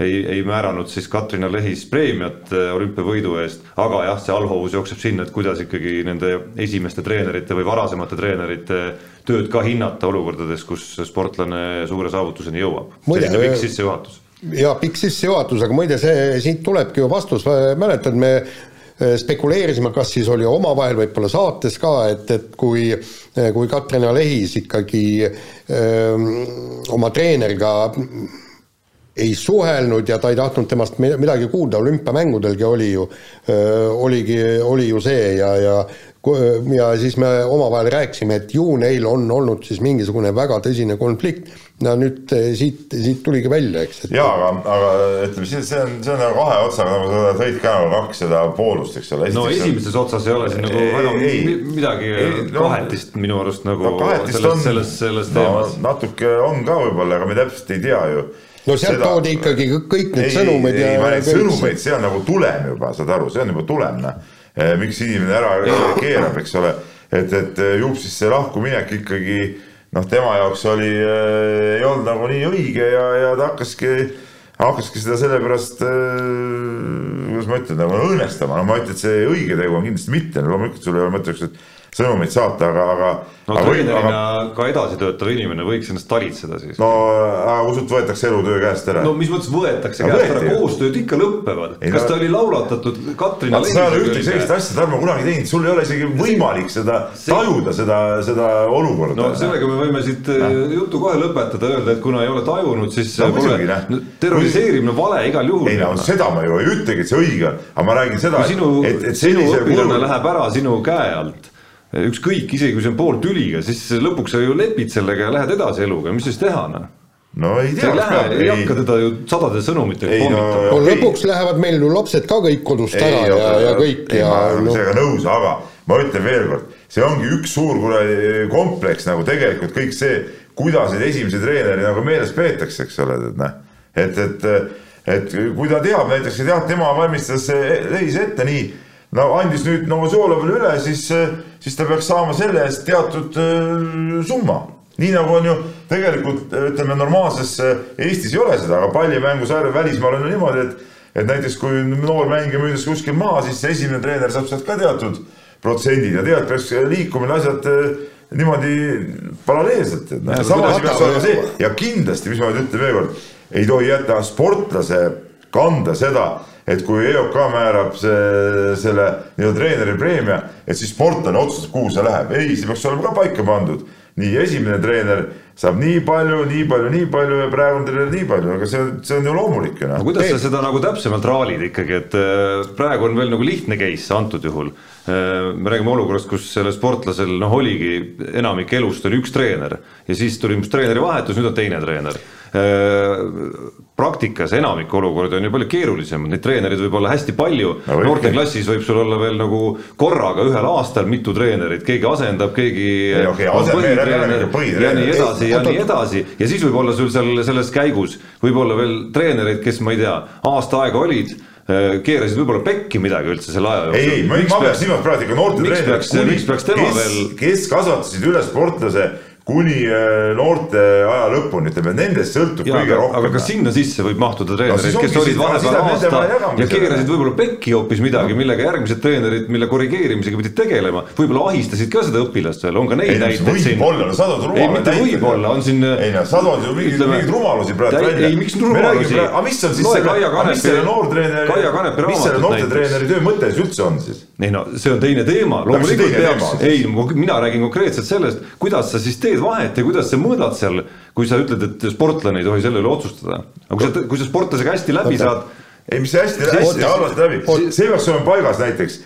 ei, ei määranud siis Katrina Lehis preemiat äh, olümpiavõidu eest, aga jah, see allhoovus jookseb sinna, et kuidas ikkagi nende esimeste treenerite või varasemate treenerite tööd ka hinnata olukordades, kus sportlane suure saavutuseni jõuab. selline pikk sissejuhatus. Ja pikk sissejuhatus, aga muide, see, siit tulebki ju vastus, mäletad, me äh, spekuleerisime, kas siis oli omavahel võib-olla saates ka, et, et kui, äh, kui Katrina Lehis ikkagi öö, oma treeneriga ei suhelnud ja ta ei tahtnud temast midagi kuulda, olümpiamängudelgi oli ju, oligi, oli ju see ja, ja ja siis me omavahel rääkisime, et ju neil on olnud siis mingisugune väga tõsine konflikt. no nüüd eh, siit, siit tuligi välja, eks et.... jaa, aga, aga ütleme siis see on, see on nagu kahe otsaga, nagu sa tõid ka nagu kaks seda poolust, eks ole. no esimeses on... otsas ei ole siin nagu väga ei, midagi no, kahetist minu arust nagu no, selles, selles, selles teemas no,. natuke on ka võib-olla, aga me täpselt ei tea ju no sealt seda... toodi ikkagi kõik need ei, sõnumid ei, ja. ei, sõnumeid, see on nagu tulem juba, saad aru, see on juba tulem, noh. Eh, miks inimene ära keerab, eks ole, et, et eh, ju siis see lahkuminek ikkagi noh, tema jaoks oli, eh, ei olnud nagu nii õige ja, ja ta hakkaski, hakkaski seda sellepärast, kuidas ma ütlen, nagu õõnestama, no ma ei ütle, et see õige tegu on kindlasti mitte, loomulikult sul ei ole mõtet, et sõnumeid saata, aga, aga. no treenerina aga... ka edasi töötav inimene võiks ennast talitseda siis. no aga usud, võetakse elutöö käest ära? no mis mõttes võetakse no, käest ära, koostööd ikka lõpevad. kas no... ta oli laulatatud Katrina sa ei ole ühtegi sellist asja, Tarmo, kunagi teinud, sul ei ole isegi võimalik seda see... tajuda, seda, seda olukorda. no sellega me võime siit no. Äh, jutu kohe lõpetada, öelda, et kuna ei ole tajunud, siis no, pole terroriseerimine vale igal juhul. ei no seda ma ju ei ütlegi, et see õige on, aga ma räägin seda, et, et sinu õpilane läheb ära sinu käe alt ükskõik, isegi kui see on pooltüliga, siis lõpuks sa ju lepid sellega ja lähed edasi eluga, mis siis teha, noh no ei tea. ei, ei hakka teda ju sadade sõnumitega pommitama no,. no lõpuks lähevad meil ju lapsed ka kõik kodust ei, ära ja, ja kõik ei, ja. ma olen no. sellega nõus, aga ma ütlen veel kord, see ongi üks suur kuradi kompleks nagu tegelikult kõik see, kuidas neid esimesi treeneri nagu meeles peetakse, eks ole, et noh, et, et, et kui ta teab näiteks, et jah, tema valmistas leis ette nii no andis nüüd Novosolovile üle, siis, siis ta peaks saama selle eest teatud äh, summa. nii nagu on ju tegelikult ütleme, normaalses Eestis ei ole seda, aga pallimängusarja välismaal on ju niimoodi, et et näiteks kui noor mängija müüdakse kuskil maha, siis esimene treener saab sealt ka teatud protsendid ja tegelikult peaks liikumine asjad niimoodi paralleelselt, noh, ja kindlasti, mis ma nüüd ütlen veelkord, ei tohi jätta sportlase kanda seda et kui EOK määrab see, selle nii-öelda treeneri preemia, et siis sportlane otsustab, kuhu see läheb. ei, see peaks olema ka paika pandud. nii, esimene treener saab nii palju, nii palju, nii palju ja praegune treener nii palju, aga see, see on ju loomulik ju noh. no kuidas sa seda nagu täpsemalt raalid ikkagi, et äh, praegu on veel nagu lihtne case antud juhul. Äh, me räägime olukorrast, kus sellel sportlasel noh, oligi enamik elust oli üks treener ja siis tuli treeneri vahetus, nüüd on teine treener praktikas enamik olukordi on ju palju keerulisemad, neid treenereid võib olla hästi palju no,, noorteklassis võib sul olla veel nagu korraga ühel aastal mitu treenerit, keegi asendab, keegi ei, okay, on põhitreener ja nii edasi ja nii edasi ja siis võib olla sul seal selles käigus võib-olla veel treenereid, kes ma ei tea, aasta aega olid äh, keerasid võib-olla pekki midagi üldse selle aja jooksul. ei, ei, ma, ma peaks silmas praegu ikka noorte treenereid. miks peaks tema kes, veel. kes kasvatasid üles sportlase kuni äh, noorte aja lõpuni, ütleme nendest sõltub ja, kõige rohkem. aga kas sinna sisse võib mahtuda treenereid no,, kes olid vahepeal aasta ja keerasid võib-olla pekki hoopis midagi no., millega järgmised treenerid, mille korrigeerimisega pidid tegelema, võib-olla ahistasid ka seda õpilast veel, on ka neid näiteid siin. võib-olla, no sa tood rumalaid näiteid. ei, mitte võib-olla, on siin. ei no sa tood ju mingeid, mingeid rumalusi praegu välja. ei, miks rumalusi? aga mis on siis selle, mis selle noortreeneri, mis selle noortetreeneri töö mõte siis üldse on siis? ei no see on teine teema, loomulikult peaks, ei, mina räägin konkreetselt sellest, kuidas sa siis teed vahet ja kuidas sa mõõdad seal, kui sa ütled, et sportlane ei tohi selle üle otsustada. aga kui sa, kui sa sportlasega hästi läbi saad. ei, mis hästi, hästi halvasti läbi, see peaks olema paigas näiteks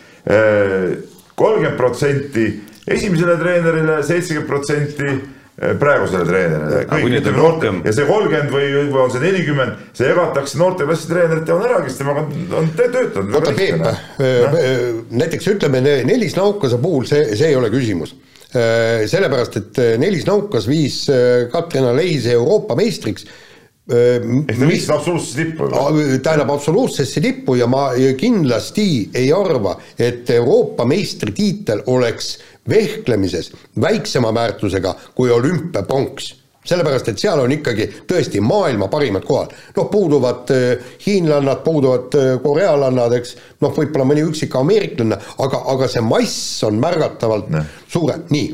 kolmkümmend protsenti esimesele treenerile, seitsekümmend protsenti praegusele treenerile. ja see kolmkümmend või, või on see nelikümmend, see jagatakse noorteklassi treeneritele on ära, kes temaga on töötanud. oota Peep, näiteks ütleme Nelis Naukase puhul see, see ei ole küsimus sellepärast, et Nelis Naukas viis Katrina Leise Euroopa meistriks ehk ta viis absoluutsesse tippu? tähendab absoluutsesse tippu ja ma kindlasti ei arva, et Euroopa meistritiitel oleks vehklemises väiksema väärtusega kui olümpiapronks sellepärast, et seal on ikkagi tõesti maailma parimad kohad. noh, puuduvad äh, hiinlannad, puuduvad äh, korealannad, eks, noh, võib-olla mõni üksik ameeriklane, aga, aga see mass on märgatavalt ne. suurem, nii.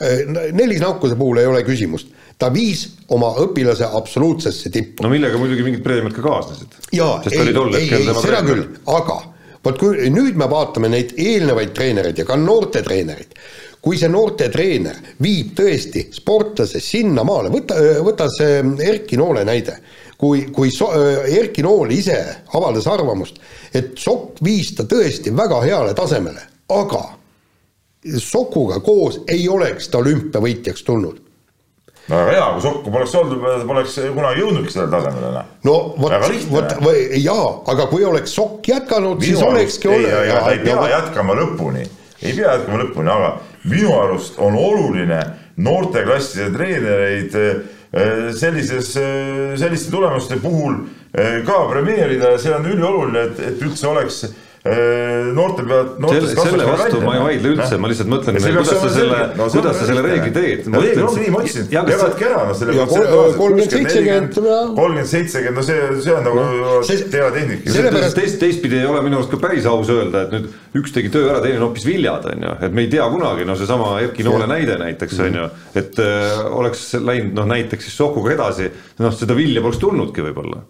Äh, Nelis Naukuse puhul ei ole küsimust ta viis oma õpilase absoluutsesse tippu. no millega muidugi mingid preemiad ka kaasnesid. jaa, ei, ei, ei, seda küll, aga vot kui nüüd me vaatame neid eelnevaid treenereid ja ka noortetreenereid, kui see noortetreener viib tõesti sportlase sinnamaale, võta, võta see Erki Noole näide, kui, kui so, Erki Nool ise avaldas arvamust, et Sokk viis ta tõesti väga heale tasemele, aga Sokuga koos ei oleks ta olümpiavõitjaks tulnud no väga hea, kui Sokku poleks olnud, poleks kunagi jõudnudki sellele tasemele, noh. no vot, vot jaa, aga kui oleks Sokk jätkanud, siis olekski olnud. ei, ta ei pea no, jätkama lõpuni, ei pea jätkama lõpuni, aga minu arust on oluline noorteklasside treenereid eh, sellises, eh, selliste tulemuste puhul eh, ka premeerida. Ja see on ülioluline, et, et üldse oleks Äh, noorte pealt. selle, selle vastu ma ei vaidle üldse, ma lihtsalt mõtlen, kuidas sa selle, kuidas sa selle reegli teed. reegel ongi nii, ma ütlesin, jagadki ära, noh selle. kolmkümmend, seitsekümmend. kolmkümmend, seitsekümmend, no see, see on nagu teatehnika. sellepärast teist, teistpidi ei ole minu arust ka päris aus öelda, et nüüd üks tegi töö ära, teine on hoopis viljad, on ju, et me ei tea kunagi, no seesama Erki Noole näide näiteks on ju, et äh, oleks läinud noh, näiteks siis Sokuga edasi, noh seda vilja poleks tulnudki võib-olla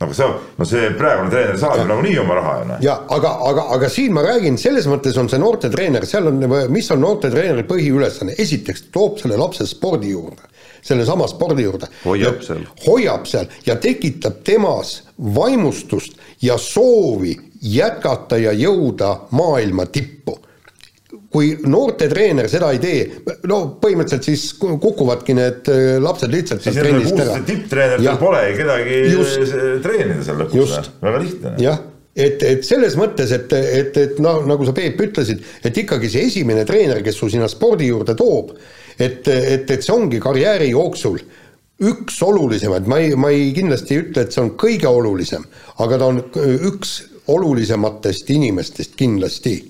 nagu see, no see praegune treener saab ju nagunii oma raha ju noh. ja aga, aga, aga siin ma räägin, selles mõttes on see noortetreener, seal on, mis on noortetreeneri põhiülesanne, esiteks toob selle lapse spordi juurde, sellesama spordi juurde. hoiab seal. hoiab seal ja tekitab temas vaimustust ja soovi jätkata ja jõuda maailma tippu kui noortetreener seda ei tee, no põhimõtteliselt siis kukuvadki need äh, lapsed lihtsalt sealt trennist ära. tipptreeneritel polegi kedagi just, treenida seal lõpuks, väga lihtne. jah, et, et selles mõttes, et, et, et noh, nagu sa Peep ütlesid, et ikkagi see esimene treener, kes su sinna spordi juurde toob, et, et, et see ongi karjääri jooksul üks olulisemaid, ma ei, ma ei kindlasti ütle, et see on kõige olulisem, aga ta on üks olulisematest inimestest kindlasti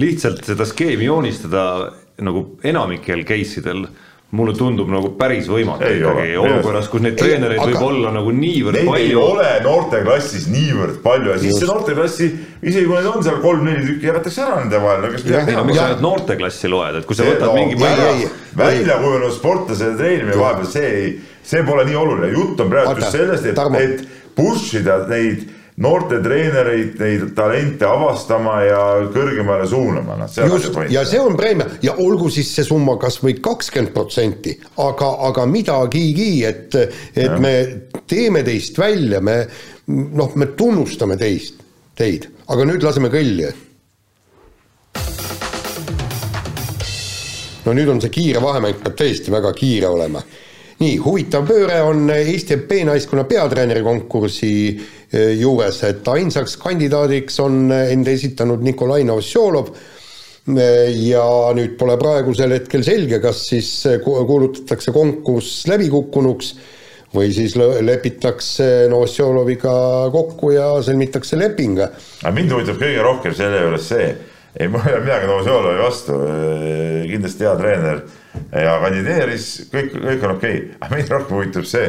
lihtsalt seda skeemi joonistada nagu enamikel case idel mulle tundub nagu päris võimatu ei ikkagi olukorras, kus neid treenereid aga... võib olla nagu niivõrd neid palju. ei ole noorteklassis niivõrd palju ja siis see noorteklassi, isegi kui neid on seal kolm-neli tükki, jagatakse ära nende vahel, no kes midagi teha. miks sa ainult noorteklassi loed, et kui sa võtad no, mingi välja, välja kujunenud sportlase treenimine vahepeal, see ei, see pole nii oluline, jutt on praegu just sellest, et, et push ida neid noorte treenereid, neid talente avastama ja kõrgemale suunama, noh, see on just, ja see on preemia ja olgu siis see summa kas või kakskümmend protsenti, aga, aga midagigi, et, et ja. me teeme teist välja, me noh, me tunnustame teist, teid, aga nüüd laseme kõlli. no nüüd on see kiire vahemäng, peab tõesti väga kiire olema nii, huvitav pööre on Eesti B-naiskonna peatreeneri konkursi juures, et ainsaks kandidaadiks on end esitanud Nikolai Novosjolov ja nüüd pole praegusel hetkel selge, kas siis kuulutatakse konkurss läbikukkunuks või siis lepitakse Novosjoloviga kokku ja sõlmitakse leping. aga mind huvitab kõige rohkem selle juures see, ei mul ei ole midagi Novosjolovi vastu, kindlasti hea treener ja kandideeris, kõik, kõik on okei okay., aga mind rohkem huvitab see,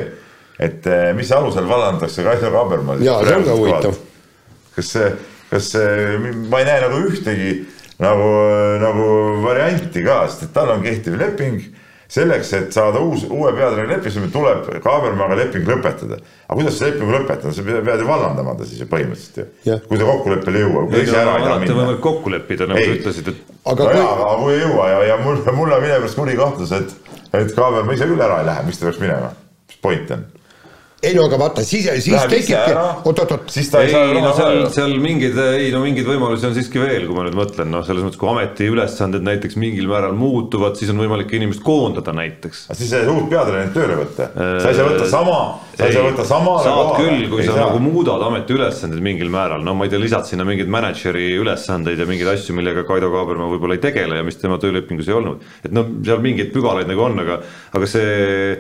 et eh, mis alusel vallandatakse Kaido Kaaberma. jaa, see on ka huvitav. kas see, kas see, ma ei näe nagu ühtegi nagu, nagu varianti ka, sest et tal on kehtiv leping selleks, et saada uus, uue peatreeneri leping, tuleb Kaabermaaga leping lõpetada. aga kuidas see leping lõpetada, sa pead ju vallandama ta siis ju põhimõtteliselt ju. kui ta kokkuleppele ei jõua. ei no alati on võimalik kokku leppida, nagu sa ütlesid, et. aga no kui... jaa, aga kui ei jõua ja, ja mul, mul on millegipärast kuri kahtlus, et, et Kaabermaa ise küll ära ei lähe, miks ta peaks minema, mis point on? Ei no aga vaata, siis, siis tekibki, oot-oot-oot. siis ta ei, ei saa no seal, seal mingeid, ei no mingeid võimalusi on siiski veel, kui ma nüüd mõtlen, noh, selles mõttes, kui ametiülesanded näiteks mingil määral muutuvad, siis on võimalik inimest koondada näiteks. siis ei saa uut peatreenerit tööle võtta, sa ei saa võtta sama, sa ei saa võtta sama. saad küll, kui ei sa saa. nagu muudad ametiülesandeid mingil määral, no ma ei tea, lisad sinna mingeid mänedžeri ülesandeid ja mingeid asju, millega Kaido Kaaberma võib-olla ei tegele ja mis tema töölepingus ei olnud. et noh, seal mingeid pügalaid nagu on, aga, aga see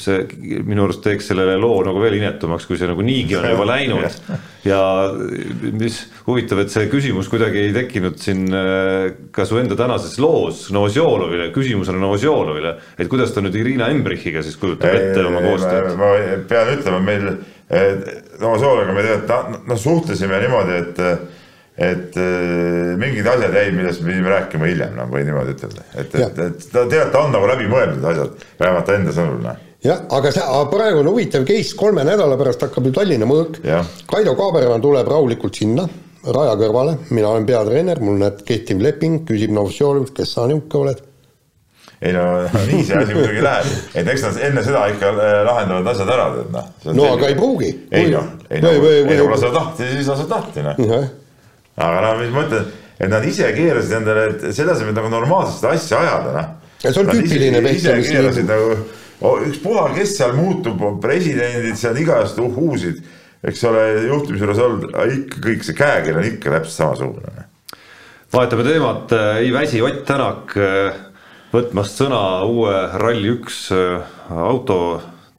see minu arust teeks sellele loo nagu veel inetumaks, kui see nagu niigi on juba läinud. ja mis huvitav, et see küsimus kuidagi ei tekkinud siin äh, ka su enda tänases loos Novosjolovile, küsimusena Novosjolovile, et kuidas ta nüüd Irina Embrichiga siis kujutab ette oma koostööd? ma pean ütlema, meil Novosjoloviga me tegelikult noh suhtlesime niimoodi, et et äh, mingid asjad jäid, millest me pidime rääkima hiljem, noh, või niimoodi ütelda, et, et, et ta tead, ta on nagu läbimõeldud asjad, vähemalt ta enda sõnul, noh. Jah, aga see, praegu on huvitav case, kolme nädala pärast hakkab ju Tallinna mõõk. Kaido Kaabermann tuleb rahulikult sinna, raja kõrvale, mina olen peatreener, mul näed kehtiv leping, küsib Novosjolovilt, kes sa niisugune oled? Ei no nii see asi muidugi läheb, et eks nad enne seda ikka äh, lahendavad asjad ära, tead noh. no aga ei pruugi. ei noh, ei no, ei no, kui sa tahti, siis sa tahti noh aga noh, mis ma ütlen, et nad ise keerasid endale, et selle asemel nagu normaalselt seda asja ajada, noh. ja see on tüüpiline vehklemine. ise keerasid nagu oh,, ükspuha, kes seal muutub, presidendid seal igast uhhuusid, eks ole, juhtimise juures olnud, ikka kõik see käekiri on ikka täpselt samasugune. Vahetame teemat, ei väsi Ott Tänak äh, võtmast sõna uue Rally1 äh, auto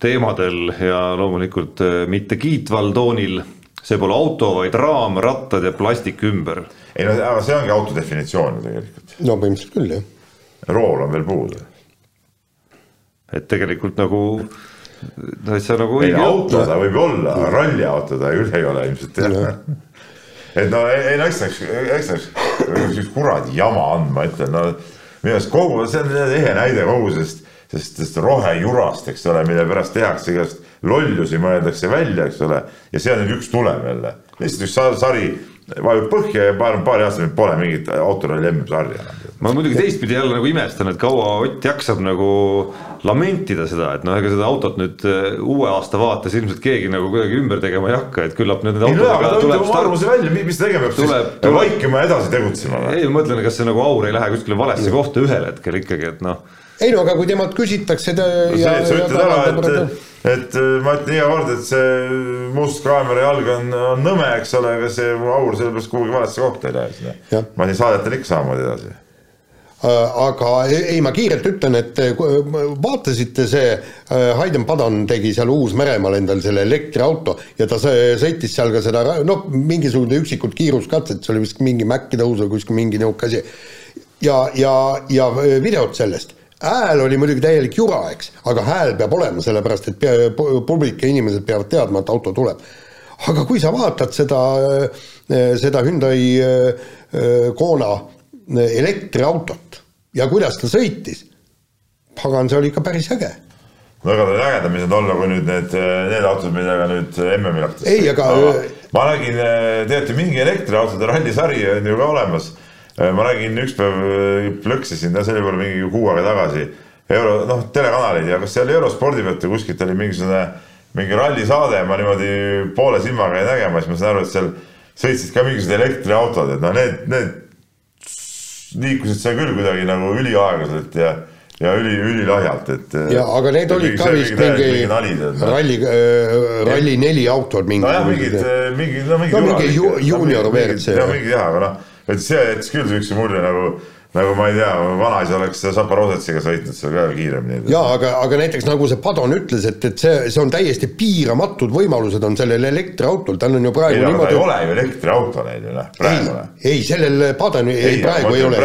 teemadel ja loomulikult äh, mitte kiitval toonil see pole auto, vaid raam, rattad ja plastik ümber. ei no aga see ongi auto definitsioon ju tegelikult. no põhimõtteliselt küll jah. rool on veel puudu. et tegelikult nagu täitsa nagu ei auto ta võib olla, ralliauto ta küll ei ole ilmselt jah et no ei, ei no eks läks, eks läks üks kuradi jama andma, ütlen no minu arust kogu, see on ehe näide kogu sellest, sellest, sellest rohejurast, eks ole, mille pärast tehakse igast lollusi mõeldakse välja, eks ole, ja see on nüüd üks tulem jälle, lihtsalt üks sari vajub põhja ja paar, paari aasta pärast pole mingit autoralli MM-sarja enam. ma muidugi teistpidi jälle nagu imestan, et kaua Ott jaksab nagu lamentida seda, et noh, ega seda autot nüüd äh, uue aasta vaates ilmselt keegi nagu kuidagi ümber tegema ei hakka, et küllap need autodega tuleb oma arvamuse välja, mis ta tegema peab tuleb, siis, tuleb vaikima ja edasi tegutsema. ei, ma mõtlen, kas see nagu aur ei lähe kuskile valesse kohta ühel hetkel ikkagi, et noh. Ei no aga kui temalt küsitakse ta, no, ja, see, sa ütled ära, et et äh, ma ütlen iga kord, et see must kaamera jalg on, on nõme, eks ole, aga see aur sellepärast kuhugi valesse kohta ei lähe. ma siin saadetan ikka samamoodi edasi äh, aga ei, ma kiirelt ütlen, et äh, vaatasite see, Hayden Padan tegi seal Uus-Meremaal endal selle elektriauto ja ta sõitis seal ka seda, noh, mingisugune üksikud kiiruskatset, see oli vist mingi Maci tõus või kuskil mingi niisugune asi. ja, ja, ja videot sellest hääl oli muidugi täielik jura, eks, aga hääl peab olema, sellepärast et pea, publik ja inimesed peavad teadma, et auto tuleb. aga kui sa vaatad seda, seda Hyundai Kona elektriautot ja kuidas ta sõitis, pagan, see oli ikka päris äge ega ta ägedam ei saanud olla, kui nüüd need, need autod, millega nüüd MM-il hakkas. ei, aga ma nägin, teate, mingi elektriautode rallisari on ju ka olemas ma nägin üks päev, äh, plõksisin, see oli võib-olla mingi kuu aega tagasi, euro, noh, telekanalid ja kas seal Eurospordi pealt või kuskilt oli mingisugune, mingi rallisaade, ma niimoodi poole silmaga jäin nägema, siis ma sain aru, et seal sõitsid ka mingisugused elektriautod, et noh, need, need liikusid seal küll kuidagi nagu üliaeglaselt ja ja üli, ülilahjalt, et. ja aga need olid ka vist mingi ralli äh,, Rally neli autod mingi. nojah, mingid, mingi, no mingi. no mingi juunior WRC. no mingi jah, aga noh et see jättis küll siukse mulje nagu nagu ma ei tea, vanaisa oleks Zaporozhetsiga sõitnud seal ka kiiremini. jaa, aga, aga näiteks nagu see Padon ütles, et, et see, see on täiesti piiramatud võimalused on sellel elektriautol, tal on ju praegu ei, niimoodi. ei ole ju elektriauto neil ju noh, praegu. ei, sellel Padonil ei, ei, praegu ei ole.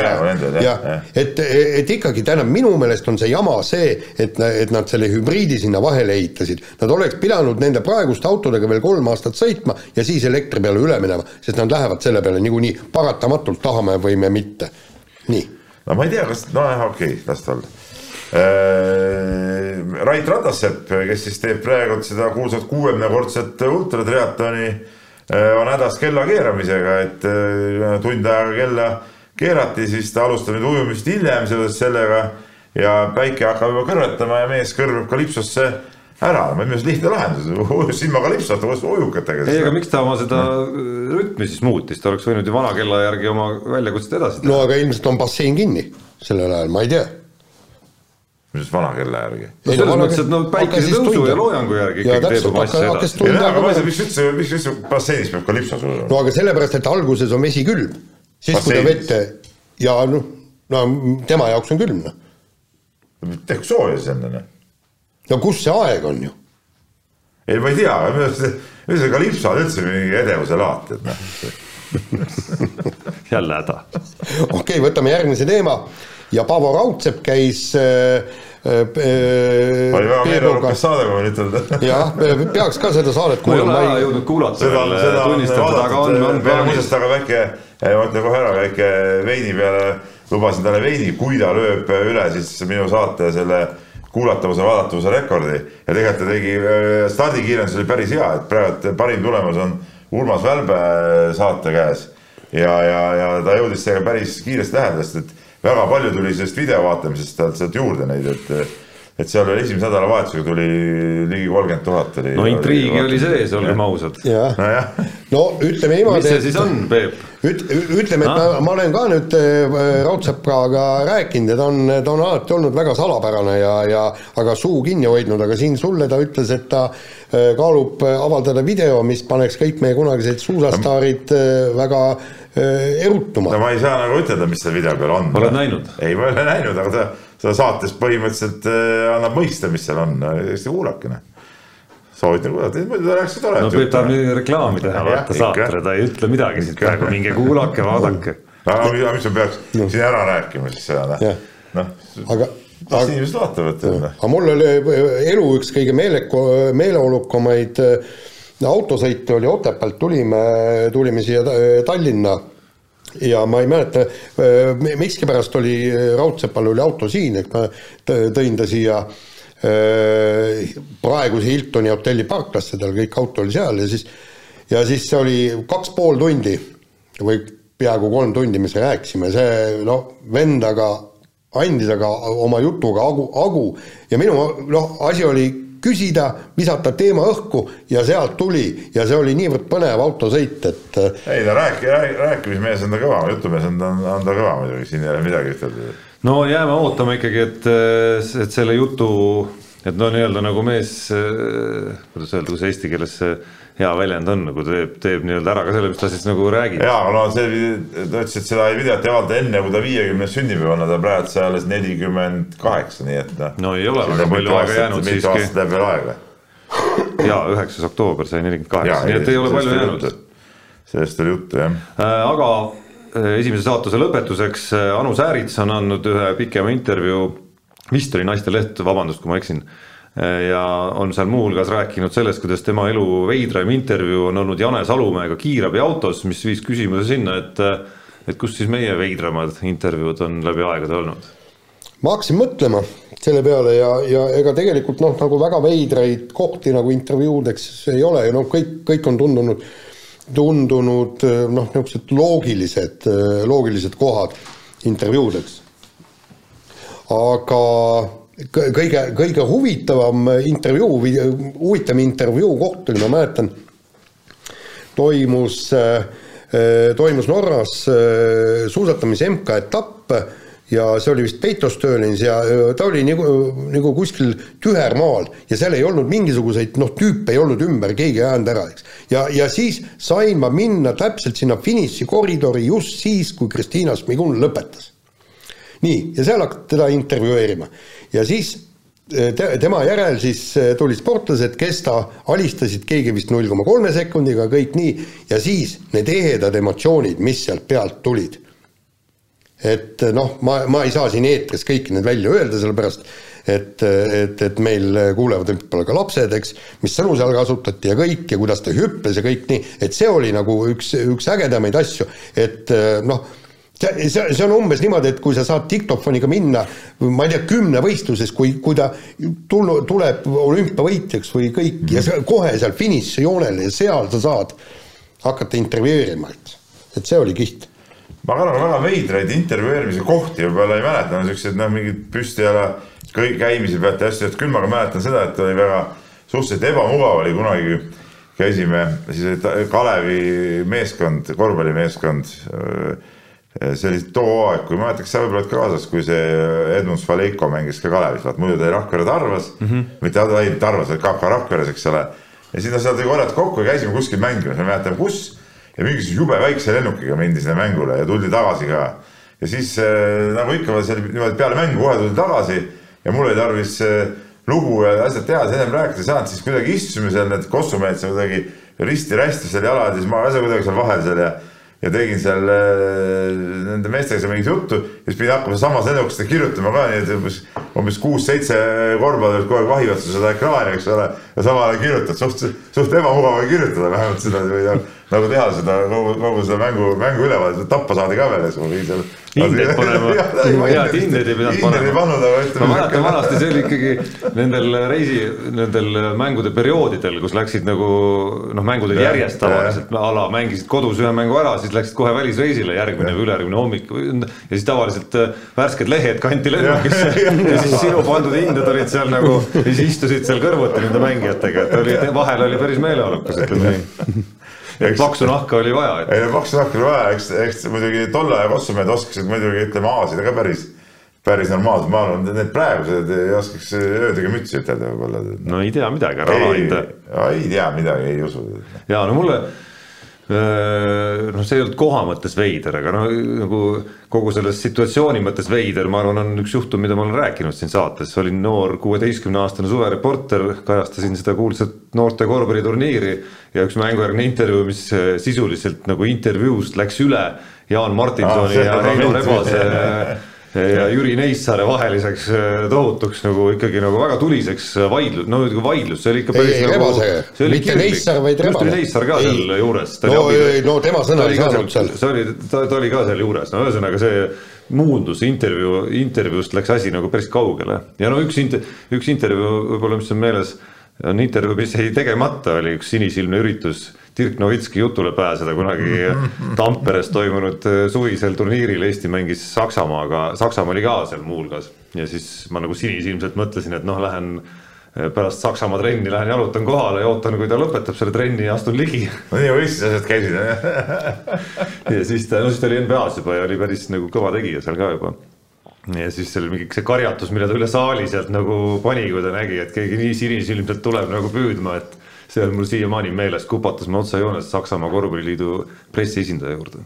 jah, ja, et, et ikkagi tähendab, minu meelest on see jama see, et, et nad selle hübriidi sinna vahele ehitasid. Nad oleks pidanud nende praeguste autodega veel kolm aastat sõitma ja siis elektri peale üle minema, sest nad lähevad selle peale niikuinii paratamatult, tahame või me mitte nii. no ma ei tea, kas, nojah, okei okay,, las ta olla äh,. Rait Ratassepp, kes siis teeb praegu seda kuulsat kuuekümnekordset ultratriatloni äh,, on hädas kella keeramisega, et äh, tund aega kella keerati, siis ta alustab nüüd ujumist hiljem seoses sellega ja päike hakkab juba kõrvetama ja mees kõrveb kalipsosse ära, minu meelest lihtne lahendus, silmaga lipsata vastu ujukatega. ei, aga miks ta oma seda rütmi siis muutis, ta oleks võinud ju vana kella järgi oma väljakutset edasi teha. no aga ilmselt on bassein kinni sellel ajal, ma ei tea. mis vana kella järgi? no selles mõttes, et no päikesetõusu ja loojangu järgi ikkagi teeb oma asja edasi. ei no aga ma ei saa, miks üldse, miks üldse basseinis peab kalipsos olema? no aga sellepärast, et alguses on vesi külm, siis kui ta vette ja noh, no tema jaoks on külm noh. tehku sooja siis enne noh no kus see aeg on ju? ei, ma ei tea, minu arust see Kalipso on üldse mingi edevuse laat, et noh jälle häda. okei okay,, võtame järgmise teema ja Paavo Raudsepp käis äh, äh, oli väga meeleolukas saade, ma nüüd öelda. jah, peaks ka seda saadet kuulama. ma ei ole jõudnud kuulata seda, seda tunnistada, aga on, on plaanis. aga väike, ma ütlen kohe ära, väike veini peale, lubasin talle veini, kui ta lööb üle siis minu saate selle kuulatavuse, vaadatavuse rekordi ja tegelikult ta tegi, äh, stardikiirendus oli päris hea, et praegu parim tulemus on Urmas Välbe saate käes. ja, ja, ja ta jõudis sellega päris kiiresti lähedale, sest et väga palju tuli sellest video vaatamisest sealt, juurde neid, et et seal oli esimese nädalavahetusega tuli ligi kolmkümmend tuhat oli. no intriigi oli sees, olgem ausad. nojah, no ütleme niimoodi. mis see siis on, Peep? üt-, ütleme, et ma, ma olen ka nüüd äh, Raudseppraga rääkinud ja ta on, ta on alati olnud väga salapärane ja, ja aga suu kinni hoidnud, aga siin sulle ta ütles, et ta äh, kaalub avaldada video, mis paneks kõik meie kunagised suusastaarid äh, väga erutuma. no ma ei saa nagu ütelda, mis seal video peal on. oled näinud? ei, ma ei ole näinud, aga ta seda saates põhimõtteliselt äh, annab mõista, mis seal on, hästi kuulake noh soovitan kuulata, muidu ta ka toredat no Peep tahab nüüd reklaami teha, vaata saatele, ta ei ütle midagi siit praegu, minge kuulake, vaadake. aga mis ma peaks no. siin ära rääkima siis seda, noh. noh, aga las inimesed vaatavad. aga mul oli elu üks kõige meeleku, meeleolukamaid äh, autosõite oli Otepäält tulime, tulime siia Tallinna ja ma ei mäleta, miskipärast oli äh, Raudsepal oli auto siin, et ma tõin ta siia äh, praeguse Hiltoni hotelli parklasse, tal kõik auto oli seal ja siis ja siis see oli kaks pool tundi või peaaegu kolm tundi, mis me rääkisime, see noh, vend aga andis aga oma jutuga agu, agu ja minu noh, asi oli küsida, visata teema õhku ja sealt tuli ja see oli niivõrd põnev autosõit, et. Äh, ei no rääki, rääkimismees on ta kõva, jutumees on ta, on ta kõva muidugi, siin ei ole midagi ütelda. no jääme ootama ikkagi, et, et selle jutu, et no nii-öelda nagu mees, äh, kuidas öelda, kuidas eesti keeles see hea väljend on, nagu teeb, teeb nii-öelda ära ka selle, mis ta siis nagu räägib. ja no see, ta ütles, et seda videot ei avalda enne, kui ta viiekümnes sünnipäev on, ta praegu see alles nelikümmend kaheksa, nii et noh. no ei ole väga palju aega jäänud siiski. mitu aastat läheb veel aega. ja üheksas oktoober sai nelikümmend kaheksa, nii et ei ole palju jäänud. sellest oli juttu jah äh,. aga äh, esimese saatuse lõpetuseks äh, Anu Säärits on andnud ühe pikema intervjuu, vist oli Naisteleht, vabandust, kui ma eksin ja on seal muuhulgas rääkinud sellest, kuidas tema elu veidraim intervjuu on olnud Jane Salumäega kiirabiautos, mis viis küsimuse sinna, et et kus siis meie veidramad intervjuud on läbi aegade olnud? ma hakkasin mõtlema selle peale ja, ja ega tegelikult noh, nagu väga veidraid kohti nagu intervjuudeks ei ole ja noh, kõik, kõik on tundunud, tundunud noh, niisugused loogilised, loogilised kohad intervjuudeks. aga kõige, kõige huvitavam intervjuu, huvitavam intervjuu koht oli, ma mäletan, toimus, äh, toimus Norras äh, suusatamise MK-etapp ja see oli vist Peitostöölins ja äh, ta oli nagu, nagu kuskil tühermaal ja seal ei olnud mingisuguseid noh, tüüpe ei olnud ümber, keegi ei ajanud ära, eks. ja, ja siis sain ma minna täpselt sinna finišikoridori just siis, kui Kristiina Šmigun lõpetas. Nii, ja seal hakati teda intervjueerima. Ja siis eh, te, tema järel siis eh, tulid sportlased, kes ta alistasid, keegi vist null koma kolme sekundiga, kõik nii, ja siis need ehedad emotsioonid, mis sealt pealt tulid. et eh, noh, ma, ma ei saa siin eetris kõiki neid välja öelda, sellepärast et, et, et meil kuulevad võib-olla ka lapsed, eks, mis sõnu seal kasutati ja kõik ja kuidas ta hüppes ja kõik nii, et see oli nagu üks, üks ägedamaid asju, et noh see, see, see on umbes niimoodi, et kui sa saad diktofoniga minna, ma ei tea, kümnevõistluses, kui, kui ta tullu, tuleb olümpiavõitjaks või kõik mm ja sa kohe seal finišijoonel ja seal sa saad hakata intervjueerima, et, et see oli kihvt. ma arvan, väga veidraid intervjueerimise kohti võib-olla ei mäleta, no siuksed noh, mingid püstijala kõik käimise pealt ja asju, et küll ma ka mäletan seda, et oli väga suhteliselt ebamugav oli kunagi, käisime, siis oli Kalevi meeskond, korvpallimeeskond. See oli too aeg, kui ma mäletaks, sa võib-olla oled kaasas, kui see Edmund Spaleko mängis ka Kalevis, vaat muidu ta oli Rakvere Tarvas mm, -hmm. mitte ei Tarvas, vaid KK Rakveres, eks ole. ja siis seal tõi korrad kokku ja käisime kuskil mängimas, ma ei mäleta kus. ja mingisuguse jube väikse lennukiga mindi sinna mängule ja tuldi tagasi ka. ja siis nagu ikka, see oli niimoodi peale mängu kohe tuldi tagasi ja mul oli tarvis lugu ja asjad teha, ennem rääkida ei saanud, siis kuidagi istusime seal need kossumehed seal kuidagi risti-rästi seal jalad ja siis ma asja kuidagi seal vahel seal ja ja tegin seal äh, nende meestega seal mingit juttu ja siis pidin hakkama samas lennukist kirjutama ka, nii et umbes, umbes kuus-seitse korvpallurit kogu aeg vahivad seda ekraani, eks ole, ja samal ajal kirjutad, suht, suht ebamugav on kirjutada vähemalt seda nagu teha seda kogu, kogu seda mängu, mängu ülevaadet, tappa saadi ka veel, eks ma pidin seal hindeid panema, head hindeid ei pidanud panema. ma mäletan vanasti see oli ikkagi nendel reisi, nendel mängude perioodidel, kus läksid nagu noh, mängud olid järjest tavaliselt a la mängisid kodus ühe mängu ära, siis läksid kohe välisreisile järgmine või ülejärgmine hommik. Ja siis tavaliselt äh, värsked lehed kanti lennukisse. Ja siis sinu pandud hinded olid seal nagu, siis istusid seal kõrvuti nende mängijatega, et oli, vahel oli päris meeleolukas, ütleme nii paksu nahka oli vaja et.... ei, paksu nahka oli vaja, eks, eks muidugi tolle aja kossumehed oskasid muidugi ütleme aasida ka päris, päris normaalselt, ma arvan, need praegused ei oskaks ööd ega mütsi ütelda võib-olla. no ei tea midagi, ära alahinda. ei tea midagi, ei usu. ja no mulle noh, see ei olnud koha mõttes veider, aga noh, nagu kogu selles situatsiooni mõttes veider, ma arvan, on üks juhtum, mida ma olen rääkinud siin saates, olin noor kuueteistkümne-aastane suvereporter, kajastasin seda kuulsat noorte korvpalliturniiri ja üks mängujärgne intervjuu, mis sisuliselt nagu intervjuust läks üle Jaan Martinsoni ah, ja Heino Rebase ja Jüri Neissaare vaheliseks äh, tohutuks nagu ikkagi nagu väga tuliseks äh, vaidlus, no vaidlus, see oli ikka päris ei, nagu. Rebase, mitte Neissaar, vaid Rebane. Neissaar ka ei. seal juures. no, no tema sõna ei saanud seal. see oli, ta, ta oli ka seal juures, no ühesõnaga see muundus intervjuu, intervjuust läks asi nagu päris kaugele ja no üks inter-, üks intervjuu võib-olla, mis on meeles, on intervjuu, mis jäi tegemata, oli üks sinisilmne üritus Dirk Novitski jutule pääseda kunagi Tamperes toimunud äh, suvisel turniiril, Eesti mängis Saksamaaga, Saksamaa oli ka seal muuhulgas ja siis ma nagu sinisilmselt mõtlesin, et noh, lähen äh, pärast Saksamaa trenni lähen jalutan kohale ja ootan, kui ta lõpetab selle trenni ja astun ligi. no nii võistlus asjad käisid ja siis ta, no siis ta oli NBA-s juba ja oli päris nagu kõva tegija seal ka juba. ja siis seal mingi see karjatus, mille ta üle saali sealt nagu pani, kui ta nägi, et keegi nii sinisilmselt tuleb nagu püüdma, et see on mul siiamaani meeles, kupatasime otsejoones Saksamaa korvpalliliidu pressiesindaja juurde.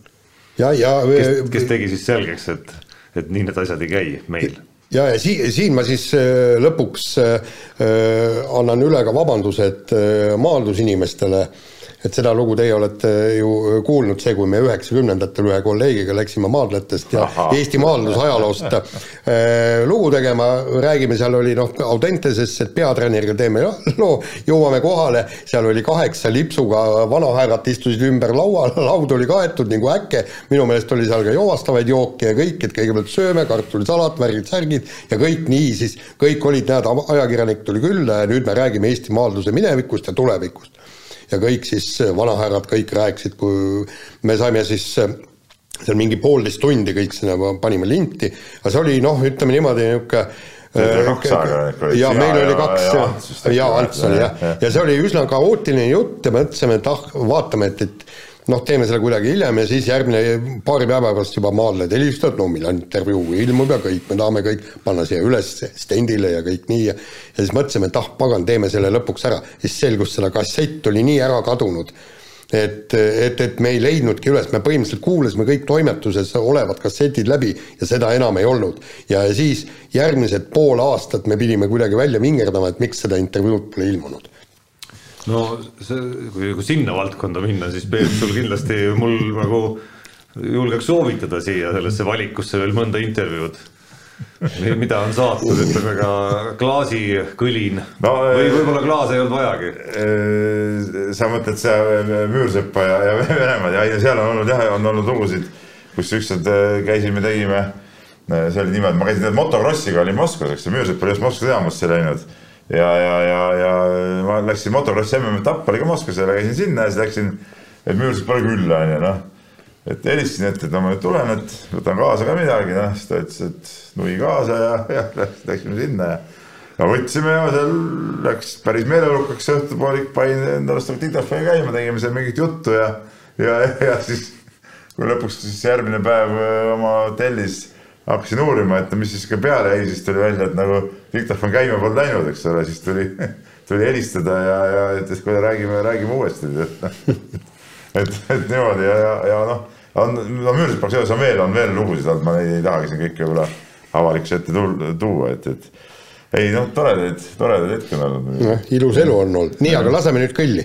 ja, ja kes, kes tegi siis selgeks, et, et nii need asjad ei käi meil ja, ja siin, siin ma siis äh, lõpuks äh, äh, annan üle ka vabandused äh, maandusinimestele äh, et seda lugu teie olete ju kuulnud, see, kui me üheksakümnendatel ühe kolleegiga läksime maadletest ja Aha. Eesti maadlusajaloost äh, lugu tegema, räägime, seal oli noh, Audentases, et peatreeneriga teeme loo, jõuame kohale, seal oli kaheksa lipsuga vanahärrat istusid ümber laua, laud oli kaetud nagu äkke, minu meelest oli seal ka joovastavaid jooke ja kõik, et kõigepealt sööme, kartulisalat, värgid-särgid ja kõik nii siis, kõik olid, näed, ajakirjanik tuli külla ja nüüd me räägime Eesti maadluse minevikust ja tulevikust ja kõik siis vanahärrad kõik rääkisid, kui me saime siis äh, seal mingi poolteist tundi kõik sinna panime linti, aga see oli noh, ütleme niimoodi niisugune äh, ja meil oli kaks ja Ants oli jah, ja see oli üsna kaootiline jutt ja mõtlesime, et ah, vaatame, et, et noh, teeme selle kuidagi hiljem ja siis järgmine paari päeva pärast juba maadlejad helistavad, no millal intervjuu ilmub ja kõik, me tahame kõik panna siia üles stendile ja kõik nii ja ja siis mõtlesime, et ah, pagan, teeme selle lõpuks ära. siis selgus, selle kassett oli nii ära kadunud, et, et, et me ei leidnudki üles, me põhimõtteliselt kuulasime kõik toimetuses olevad kassetid läbi ja seda enam ei olnud. ja siis järgmised pool aastat me pidime kuidagi välja vingerdama, et miks seda intervjuud pole ilmunud no see, kui, kui sinna valdkonda minna, siis Peep, sul kindlasti mul nagu julgeks soovitada siia sellesse valikusse veel mõnda intervjuud. Mida on saatnud, ütleme ka klaasikõlin no, või võib-olla klaas ei olnud vajagi. sa mõtled see Müürsepa ja, ja Venemaad ja seal on olnud jah, on olnud lugusid, kus ükskord käisime, tegime, see oli niimoodi, ma käisin motokrossiga olin Moskvas, eks ju, Müürsepp oli just Moskva teadmasse läinud ja, ja, ja, ja ma läksin motokrossi MM-etapp oli ka Moskvas ja läksin sinna ja siis läksin, et müürisid pole külla, onju, noh. et helistasin ette, et no ma nüüd tulen, et võtan kaasa ka midagi, noh, siis ta ütles, et nui kaasa ja, ja läksime sinna ja no võtsime ja seal läks päris meeleolukaks õhtupoolik, panin endale seda diktofoni käima, tegime seal mingit juttu ja, ja, ja siis kui lõpuks siis järgmine päev äh, oma hotellis hakkasin uurima, et mis siis ka peale jäi, siis tuli välja, et nagu diktofon käima polnud läinud, eks ole, siis tuli, tuli helistada ja, ja ütles, kuule räägime, räägime uuesti. Et, et niimoodi ja, ja, ja noh, on, no minu arust Praxeos on veel, on veel lugusid olnud, ma ei, ei tahagi siin kõike võib-olla avalikkuse ette tuua, et, et ei noh, toredaid, toredaid hetki on olnud. ilus elu on olnud, nii, aga laseme nüüd kõlli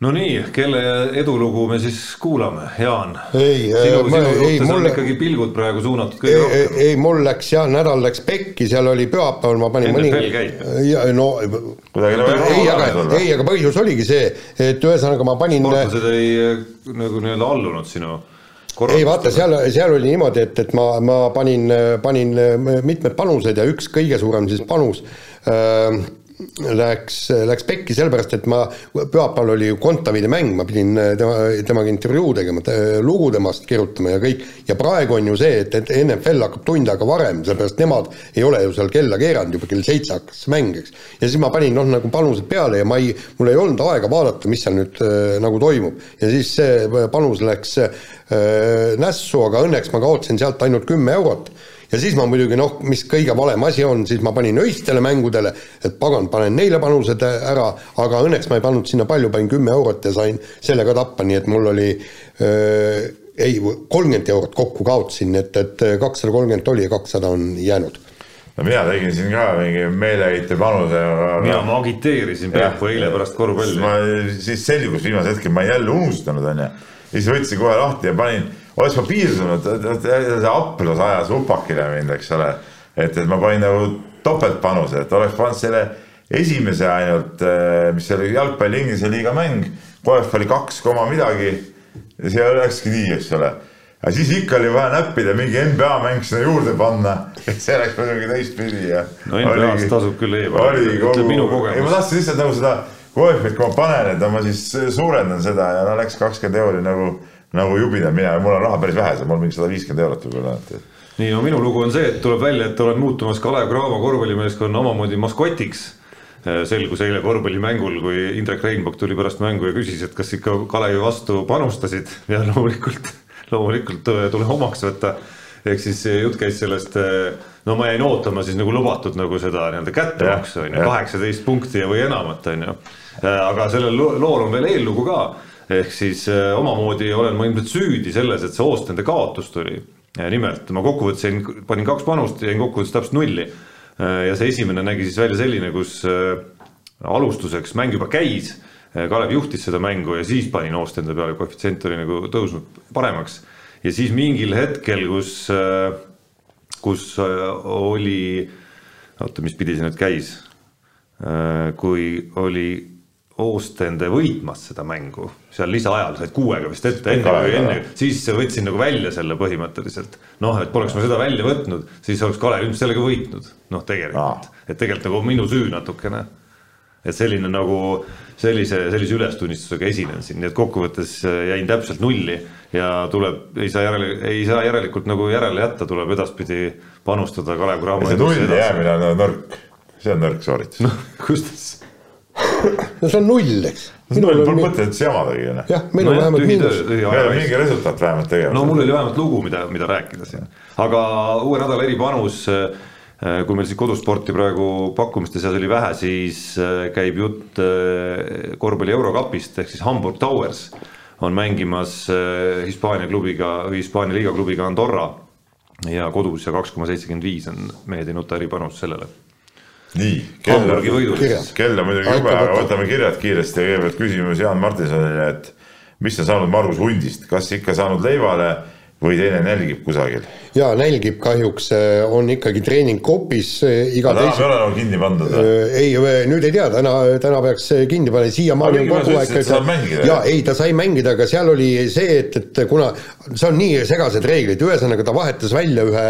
no nii, kelle edulugu me siis kuulame, Jaan? ei, suhtes mulle... on ikkagi pilgud praegu suunatud kõige ei, rohkem. ei, mul läks jah, nädal läks pekki, seal oli pühapäeval, ma panin mõni. ja no. ei, aga, ei, aga põhjus oligi see, et ühesõnaga ma panin. sportlased ei nagu nii-öelda allunud sinu ei vaata, seal, seal oli niimoodi, et, et ma, ma panin, panin mitmed panused ja üks kõige suurem siis panus äh, läks, läks pekki sellepärast, et ma, pühapäeval oli ju Kontavide mäng, ma pidin tema, temaga intervjuu tegema, lugu temast kirjutama ja kõik, ja praegu on ju see, et, et NFL hakkab tund aega varem, sellepärast nemad ei ole ju seal kella keeranud, juba kell seitse hakkas mäng, eks. ja siis ma panin noh, nagu panused peale ja ma ei, mul ei olnud aega vaadata, mis seal nüüd äh, nagu toimub. ja siis see panus läks äh, nässu, aga õnneks ma kaotasin sealt ainult kümme eurot ja siis ma muidugi noh, mis kõige valem asi on, siis ma panin öistele mängudele, et pagan, panen neile panused ära, aga õnneks ma ei pannud sinna palju, panin kümme eurot ja sain selle ka tappa, nii et mul oli öö, ei, kolmkümmend eurot kokku kaotasin, et, et kakssada kolmkümmend oli ja kakssada on jäänud no mina tegin siin ka mingi meeleheite panuse. mina, ma agiteerisin Peepu eile pärast korvpalli. siis selgus viimasel hetkel, ma jälle unustanud onju. siis võtsin kohe lahti ja panin oleks ma piirdunud, see Aplos ajas upakile mind, eks ole. et, et ma panin nagu topeltpanuse, et oleks pannud selle esimese ainult, eh, mis oli jalgpalli Inglise liiga mäng, koef oli kaks koma midagi. ja see olekski nii, eks ole. aga siis ikka oli vaja näppida mingi NBA mäng sinna juurde panna, et see läks muidugi teistpidi ja. no NBA-s tasub küll eemal, ütleb minu kogemus. ma tahtsin lihtsalt nagu seda koefit, kui ma panen, et ma siis suurendan seda ja no läks kakskümmend euri nagu nagu jubinal mina, mul on raha päris vähe, mul mingi sada viiskümmend eurot võib-olla et.... nii, no minu lugu on see, et tuleb välja, et oled muutumas Kalev Cramo korvpallimeeskonna omamoodi maskotiks. Äh, selgus eile korvpallimängul, kui Indrek Reinbok tuli pärast mängu ja küsis, et kas ikka Kalevi vastu panustasid ja loomulikult, loomulikult tule omaks võtta ehk siis jutt käis sellest, äh, no ma jäin ootama siis nagu lubatud nagu seda nii-öelda kättemaksu on ju, kaheksateist punkti või enamat on ju. Äh, aga sellel lool on veel eellugu ka ehk siis äh, omamoodi olen ma ilmselt süüdi selles, et see Oostende kaotus tuli. nimelt ma kokkuvõttes jäin, panin kaks panust, jäin kokkuvõttes täpselt nulli. Äh, ja see esimene nägi siis välja selline, kus äh, alustuseks mäng juba käis. Kalev juhtis seda mängu ja siis panin Oostende peale, koefitsient oli nagu tõusnud paremaks. ja siis mingil hetkel, kus, kus oli, oota, mis pidi see nüüd käis? kui oli Oostende võitmas seda mängu, seal lisaajal said kuuega vist ette, enne enne, siis võtsin nagu välja selle põhimõtteliselt. noh, et poleks ma seda välja võtnud, siis oleks Kalev ilmselt sellega võitnud, noh, tegelikult, et tegelikult nagu minu süü natukene. et selline nagu sellise, sellise ülestunnistusega esinen siin, nii et kokkuvõttes jäin täpselt nulli ja tuleb, ei saa järele, ei saa järelikult nagu järele jätta, tuleb edaspidi panustada Kalev Cramo. see nulli jäämine on nõrk, see on nõrk sooritus. noh, kus no see on null, eks. null, pole mõtet üldse jamadagi ju. jah, meil on no, vähemalt miinus. meil on mingi resultaat vähemalt tegemas. no mul oli vähemalt lugu, mida, mida rääkida siin. aga uue nädala eripanus, äh, kui meil siin kodusporti praegu pakkumiste seas oli vähe, siis äh, käib jutt äh, korvpalli eurokapist ehk siis Hamburg Towers on mängimas Hispaania klubiga Hispaania liiga klubiga Andorra ja kodus ja kaks koma seitsekümmend viis on mehed ei nuta eripanust sellele nii, kell on, kell on muidugi jube, võtame kirjad kiiresti. Ja kõigepealt küsimus Jaan Martinsonile, et mis on saanud Margus Hundist, kas ikka saanud leivale või teine nälgib kusagil? jaa, nälgib kahjuks, on ikkagi treening kopis iga täna teise... ei ole nagu kinni pandud või? ei, nüüd ei tea, täna, täna peaks kinni panema, siiamaani on kogu aeg jaa, ei, ta sai mängida, aga seal oli see, et, et kuna see on nii segased reeglid, ühesõnaga ta vahetas välja ühe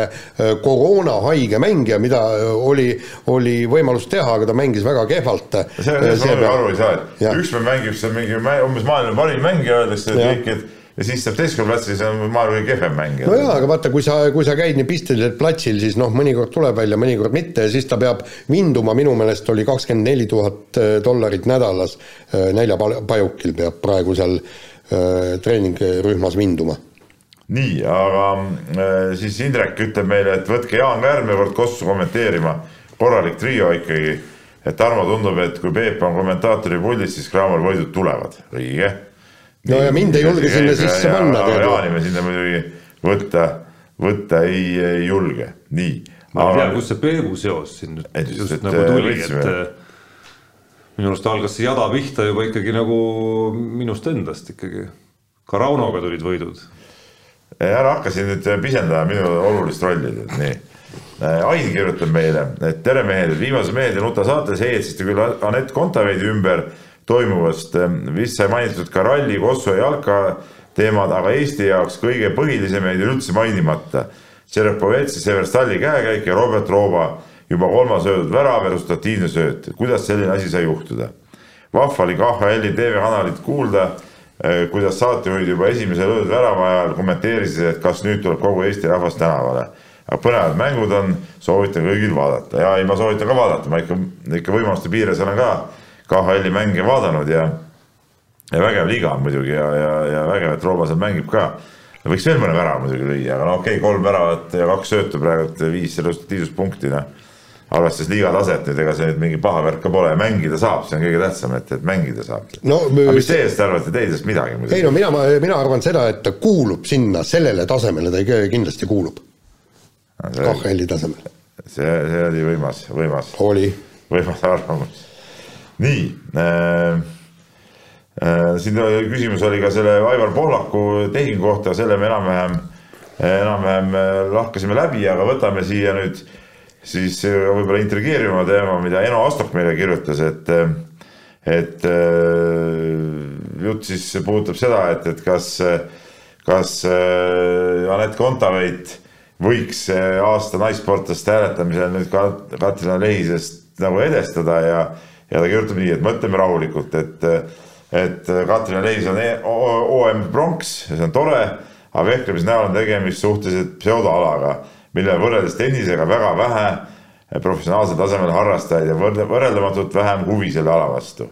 koroonahaige mängija, mida oli, oli võimalus teha, aga ta mängis väga kehvalt. see on, see ma aru ei saa, et üks päev mängib seal mingi umbes maailma parim mängija, öeldakse, et kõik, et ja siis saab teistkord platsil, see on maailma kõige kehvem mängija. no jaa, aga vaata, kui sa, kui sa käid nii pisteliselt platsil, siis noh, mõnikord tuleb välja, mõnikord mitte ja siis ta peab vinduma, minu meelest oli kakskümmend neli tuhat äh, dollarit nädalas äh, näljapajukil peab praegu seal äh, treeningrühmas vinduma nii, aga siis Indrek ütleb meile, et võtke Jaan Kärme kord Kossu kommenteerima, korralik trio ikkagi. et Tarmo tundub, et kui Peep on kommentaatori puldis, siis Kraamar võidud tulevad, õige no ja mind ei julge sinna sisse panna. Jaani me sinna muidugi võtta, võtta ei, ei julge, nii. ma ei tea, kust see Peebu seos siin nüüd et, just et, nagu tuli, et minu arust algas see jada pihta juba ikkagi nagu minust endast ikkagi. ka Raunoga tulid võidud. ära hakka siin nüüd pisendama minu olulist rolli, nii. Ain kirjutab meile, et tere mehed, et viimases Mehed ja nuta saates heitsite küll Anett Kontaveidi ümber toimuvast. vist sai mainitud ka ralli, ja jalka teemad, aga Eesti jaoks kõige põhilisem jäi üldse mainimata. Tšerepovetsi, Severstalli käekäik ja Robert Rooba juba kolmas öeldud värav ja resultatiivne sööt. kuidas selline asi sai juhtuda? vahva oli KHL-i TV-kanalit kuulda, eh, kuidas saatejuhid juba esimese löödud värava ajal kommenteerisid, et kas nüüd tuleb kogu Eesti rahvas tänavale. aga põnevad mängud on, soovitan kõigil vaadata ja ei, ma soovitan ka vaadata, ma ikka, ikka võimaluste piires olen ka KHL-i mänge vaadanud ja, ja vägev liiga on muidugi ja, ja, ja vägev, et Rooba seal mängib ka. võiks veel mõne värava muidugi lüüa, aga no okei okay,, kolm väravat ja kaks söötu praegu, viis resultatiivsuspunkti, noh. arvestades liiga taset nüüd, ega see nüüd mingi paha värk ka pole, mängida saab, see on kõige tähtsam, et, et mängida saab no,. aga mis teie sellest arvate, te ei sellest midagi muidugi? ei no mina, mina arvan seda, et ta kuulub sinna sellele tasemele, ta kindlasti kuulub no,. KHL-i tasemele. see, see oli võimas, võimas. oli. võimas arvamus nii äh,. Äh, siin küsimus oli ka selle Aivar Pohlaku tehingu kohta, selle me enam-vähem, enam-vähem äh, lahkasime läbi, aga võtame siia nüüd siis võib-olla intrigeerivama teema, mida Eno Astok meile kirjutas, et, et äh, jutt siis puudutab seda, et, et kas, kas Anett Kontaveit võiks aasta naissportlaste hääletamisel nüüd ka Katrina Lehisest nagu edestada ja ja ta kirjutab nii, et mõtleme rahulikult, et, et Katrin Leis on e OM pronks ja see on tore, aga vehklemise näol on tegemist suhteliselt pseudoalaga, millel võrreldes tennisega väga vähe professionaalsel tasemel harrastajaid ja võrreldamatult vähem huvi selle ala vastu.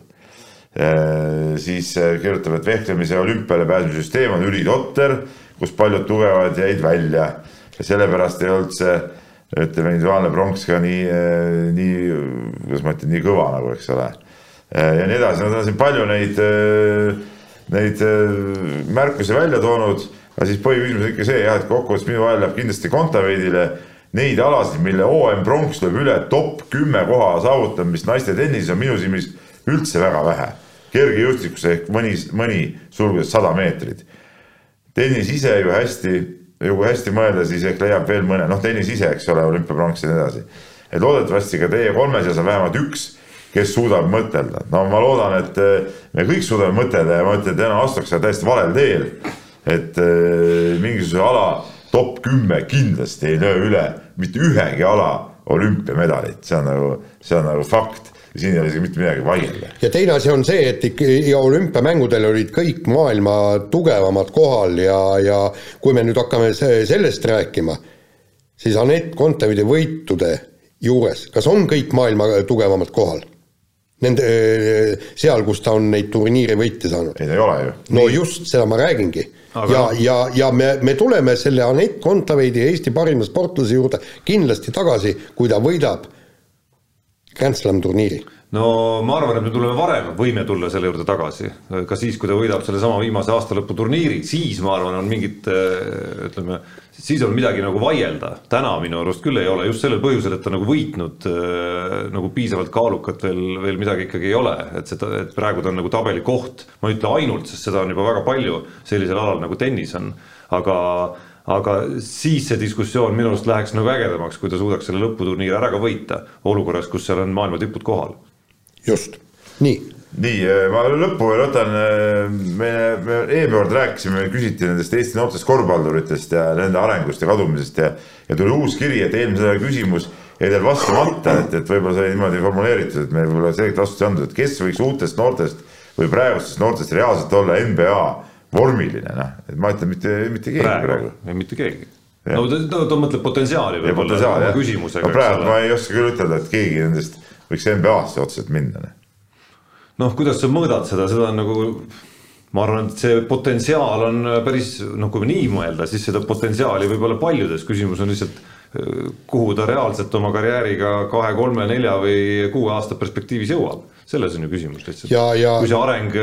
Siis kirjutab, et vehklemise olümpiale pääsemise süsteem on ülitotter, kus paljud tugevad jäid välja. Ja sellepärast ei olnud see ütleme, individuaalne pronks ka nii, eh, nii, kuidas ma ütlen, nii kõva nagu, eks ole. Eh, ja nii edasi, nad on siin palju neid, eh, neid märkusi välja toonud, aga siis põhiküsimus on ikka see jah, et kokkuvõttes minu ajal läheb kindlasti Kontaveidile neid alasid, mille OM pronks lööb üle top kümme koha saavutamist naiste tennises on minu silmis üldse väga vähe. kergejõustikus ehk mõni, mõni sulgudes sada meetrit. tennis ise ju hästi ja kui hästi mõelda, siis ehk leiab veel mõne, noh, tennis ise, eks ole, olümpiapronks ja nii edasi. et loodetavasti ka teie kolme seas on vähemalt üks, kes suudab mõtelda. no ma loodan, et eh, me kõik suudame mõtelda ja ma ütlen, et Eno astuks seal täiesti valel teel. et äh, mingisuguse ala top kümme kindlasti ei löö üle mitte ühegi ala olümpiamedalit, see on nagu, see on nagu fakt siin ei ole isegi mitte midagi vaielda. ja teine asi on see, et ikka ja olümpiamängudel olid kõik maailma tugevamad kohal ja, ja kui me nüüd hakkame sellest rääkima, siis Anett Kontaveidi võitude juures, kas on kõik maailma tugevamad kohal? Nende, seal, kus ta on neid turniire võite saanud. ei, ta ei ole ju. no Nii. just, seda ma räägingi. Aga... ja, ja, ja me, me tuleme selle Anett Kontaveidi, Eesti parima sportlase juurde kindlasti tagasi, kui ta võidab Grand Slam turniiri? no ma arvan, et me tuleme varem, võime tulla selle juurde tagasi, ka siis, kui ta võidab sellesama viimase aastalõpu turniiri, siis ma arvan, on mingit ütleme, siis on midagi nagu vaielda. täna minu arust küll ei ole, just sellel põhjusel, et ta nagu võitnud nagu piisavalt kaalukat veel, veel midagi ikkagi ei ole, et seda, et praegu ta on nagu tabelikoht, ma ei ütle ainult, sest seda on juba väga palju sellisel alal nagu tennis on, aga aga siis see diskussioon minu arust läheks nagu ägedamaks, kui ta suudaks selle lõputurniiri ära ka võita, olukorras, kus seal on maailma tipud kohal. just, nii nii, eh, ma lõppu veel võtan, eh, me, me eelmine kord rääkisime, küsiti nendest Eesti noortest korvpalluritest ja nende arengust ja kadumisest ja ja tuli uus kiri, et eelmisele küsimus jäi teil vastamata, et, et võib-olla sai niimoodi formuleeritud, et meil võib-olla selget vastust ei andnud, et kes võiks uutest noortest või praegustest noortest reaalselt olla NBA vormiline, noh, et ma ütlen mitte, mitte keegi praegu, praegu.. ei, mitte keegi. no ta, ta, ta mõtleb potentsiaali võib-olla küsimusega. no praegu ma ei oska küll ütelda, et keegi nendest võiks NBA-sse otseselt minna noh. Noh, kuidas sa mõõdad seda, seda on nagu ma arvan, et see potentsiaal on päris noh, kui nii mõelda, siis seda potentsiaali võib olla paljudes, küsimus on lihtsalt kuhu ta reaalselt oma karjääriga kahe, kolme, nelja või kuue aasta perspektiivis jõuab. Selles on ju küsimus lihtsalt. Ja... kui see areng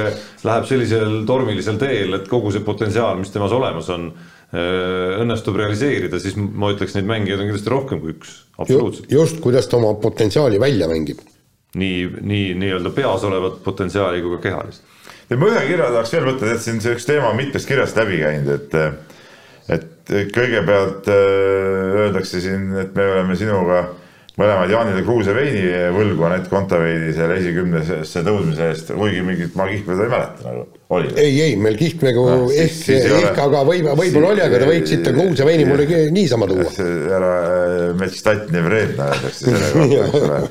läheb sellisel tormilisel teel, et kogu see potentsiaal, mis temas olemas on, õnnestub realiseerida, siis ma ütleks, neid mängijaid on kindlasti rohkem kui üks, absoluutselt. just, kuidas ta oma potentsiaali välja mängib nii, nii nii-öelda peas olevat potentsiaali kui ka kehalist. ja ma ühe kirja tahaks veel võtta, et siin see üks teema on mitmest kirjast läbi käinud, et et kõigepealt äh, öeldakse siin, et me oleme sinuga mõlemad Jaanile Kruuse veini võlgu Anett Kontaveidi selle esikümnesse tõusmise eest, kuigi mingit ma kihlvedu ei mäleta nagu oli. ei, ei meil kihlvegu no, ehk, ehk aga võib, võib-olla oli, aga te võiksite Kruuse veini mulle niisama tuua. ära äh, Metstatni vredna öeldakse selle kohta, eks ole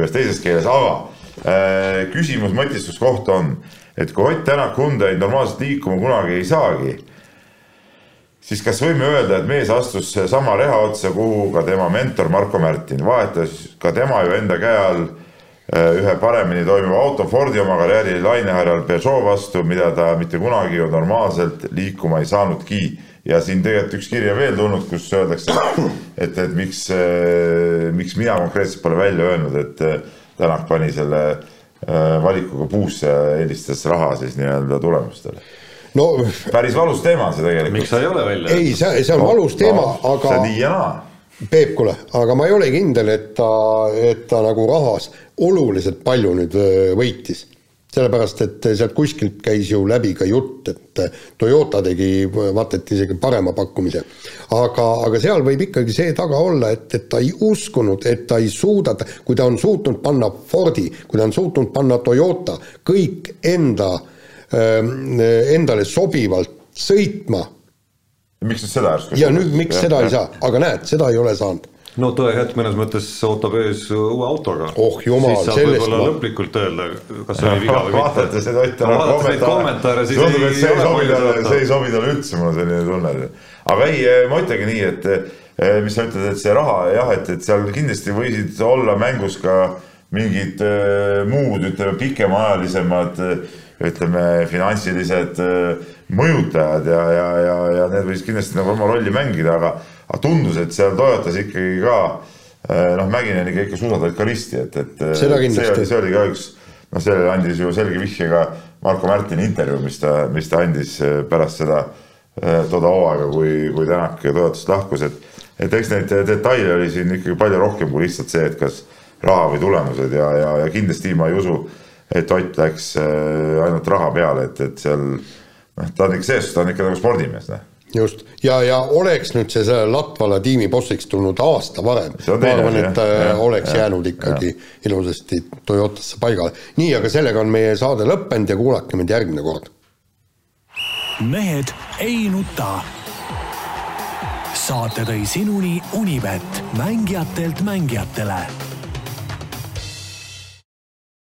ühes teises keeles, aga äh, küsimus mõtistuskoht on, et kui Ott Tänak Hyundai'd normaalselt liikuma kunagi ei saagi, siis kas võime öelda, et mees astus sama reha otsa, kuhu ka tema mentor Marko Märtin, vahetas? Ka tema ju enda käe all äh, ühe paremini toimiva auto Fordi oma karjääri laineharjal Peugeot vastu, mida ta mitte kunagi ju normaalselt liikuma ei saanudki. Ja siin tegelikult üks kiri on veel tulnud, kus öeldakse, et, et miks, äh, miks mina konkreetselt pole välja öelnud, et äh, Tänak pani selle valikuga puusse eelistas raha siis nii-öelda tulemustele no päris valus teema on see tegelikult. miks sa ei ole välja ei, see, see on no, valus teema no,, aga. see nii ja naa. Peep, kuule, aga ma ei ole kindel, et ta, et ta nagu rahas oluliselt palju nüüd võitis sellepärast, et sealt kuskilt käis ju läbi ka jutt, et Toyota tegi vaata et isegi parema pakkumise. aga, aga seal võib ikkagi see taga olla, et, et ta ei uskunud, et ta ei suuda, kui ta on suutnud panna Fordi, kui ta on suutnud panna Toyota kõik enda, ähm, endale sobivalt sõitma. miks nüüd seda järsku? ja nüüd, miks ja, seda ja. ei saa, aga näed, seda ei ole saanud no tõehetk mõnes mõttes ootab ees uue autoga. oh jumal, sellest ma. võib-olla lõplikult öelda, kas oli viga või mitte. vaadates neid Ott Tänaku kommentaare, kommentaare, siis tundub, et see ei sobi talle, see ei sobi talle üldse, mul on selline tunne. aga ei, ma ütlengi nii, et eh, mis sa ütled, et see raha jah, et, et seal kindlasti võisid olla mängus ka mingid äh, muud, ütleme pikemaajalisemad ütleme, finantsilised äh, mõjutajad ja, ja, ja, ja need võisid kindlasti nagu oma rolli mängida, aga aga tundus, et seal Toyotas ikkagi ka eh, noh, Mäkineniga ikka suusatavad ka risti, et, et eh, see oli, see oli ka üks noh, sellele andis ju selge vihje ka Marko Märtini intervjuu, mis ta, mis ta andis pärast seda toda hooaega, kui, kui Tänak Toyotast lahkus, et et eks neid detaile oli siin ikkagi palju rohkem kui lihtsalt see, et kas raha või tulemused ja, ja, ja kindlasti ma ei usu, et Ott läks ainult raha peale, et, et seal noh, ta on ikka sees, ta on ikka nagu spordimees, noh just, ja, ja oleks nüüd see selle Latvala tiimi bossiks tulnud aasta varem, ma arvan, et ta äh, oleks ja, jäänud ikkagi ja. ilusasti Toyotasse paigale. nii, aga sellega on meie saade lõppenud ja kuulake meid järgmine kord. mehed ei nuta. saate tõi sinuni Unibet, mängijatelt mängijatele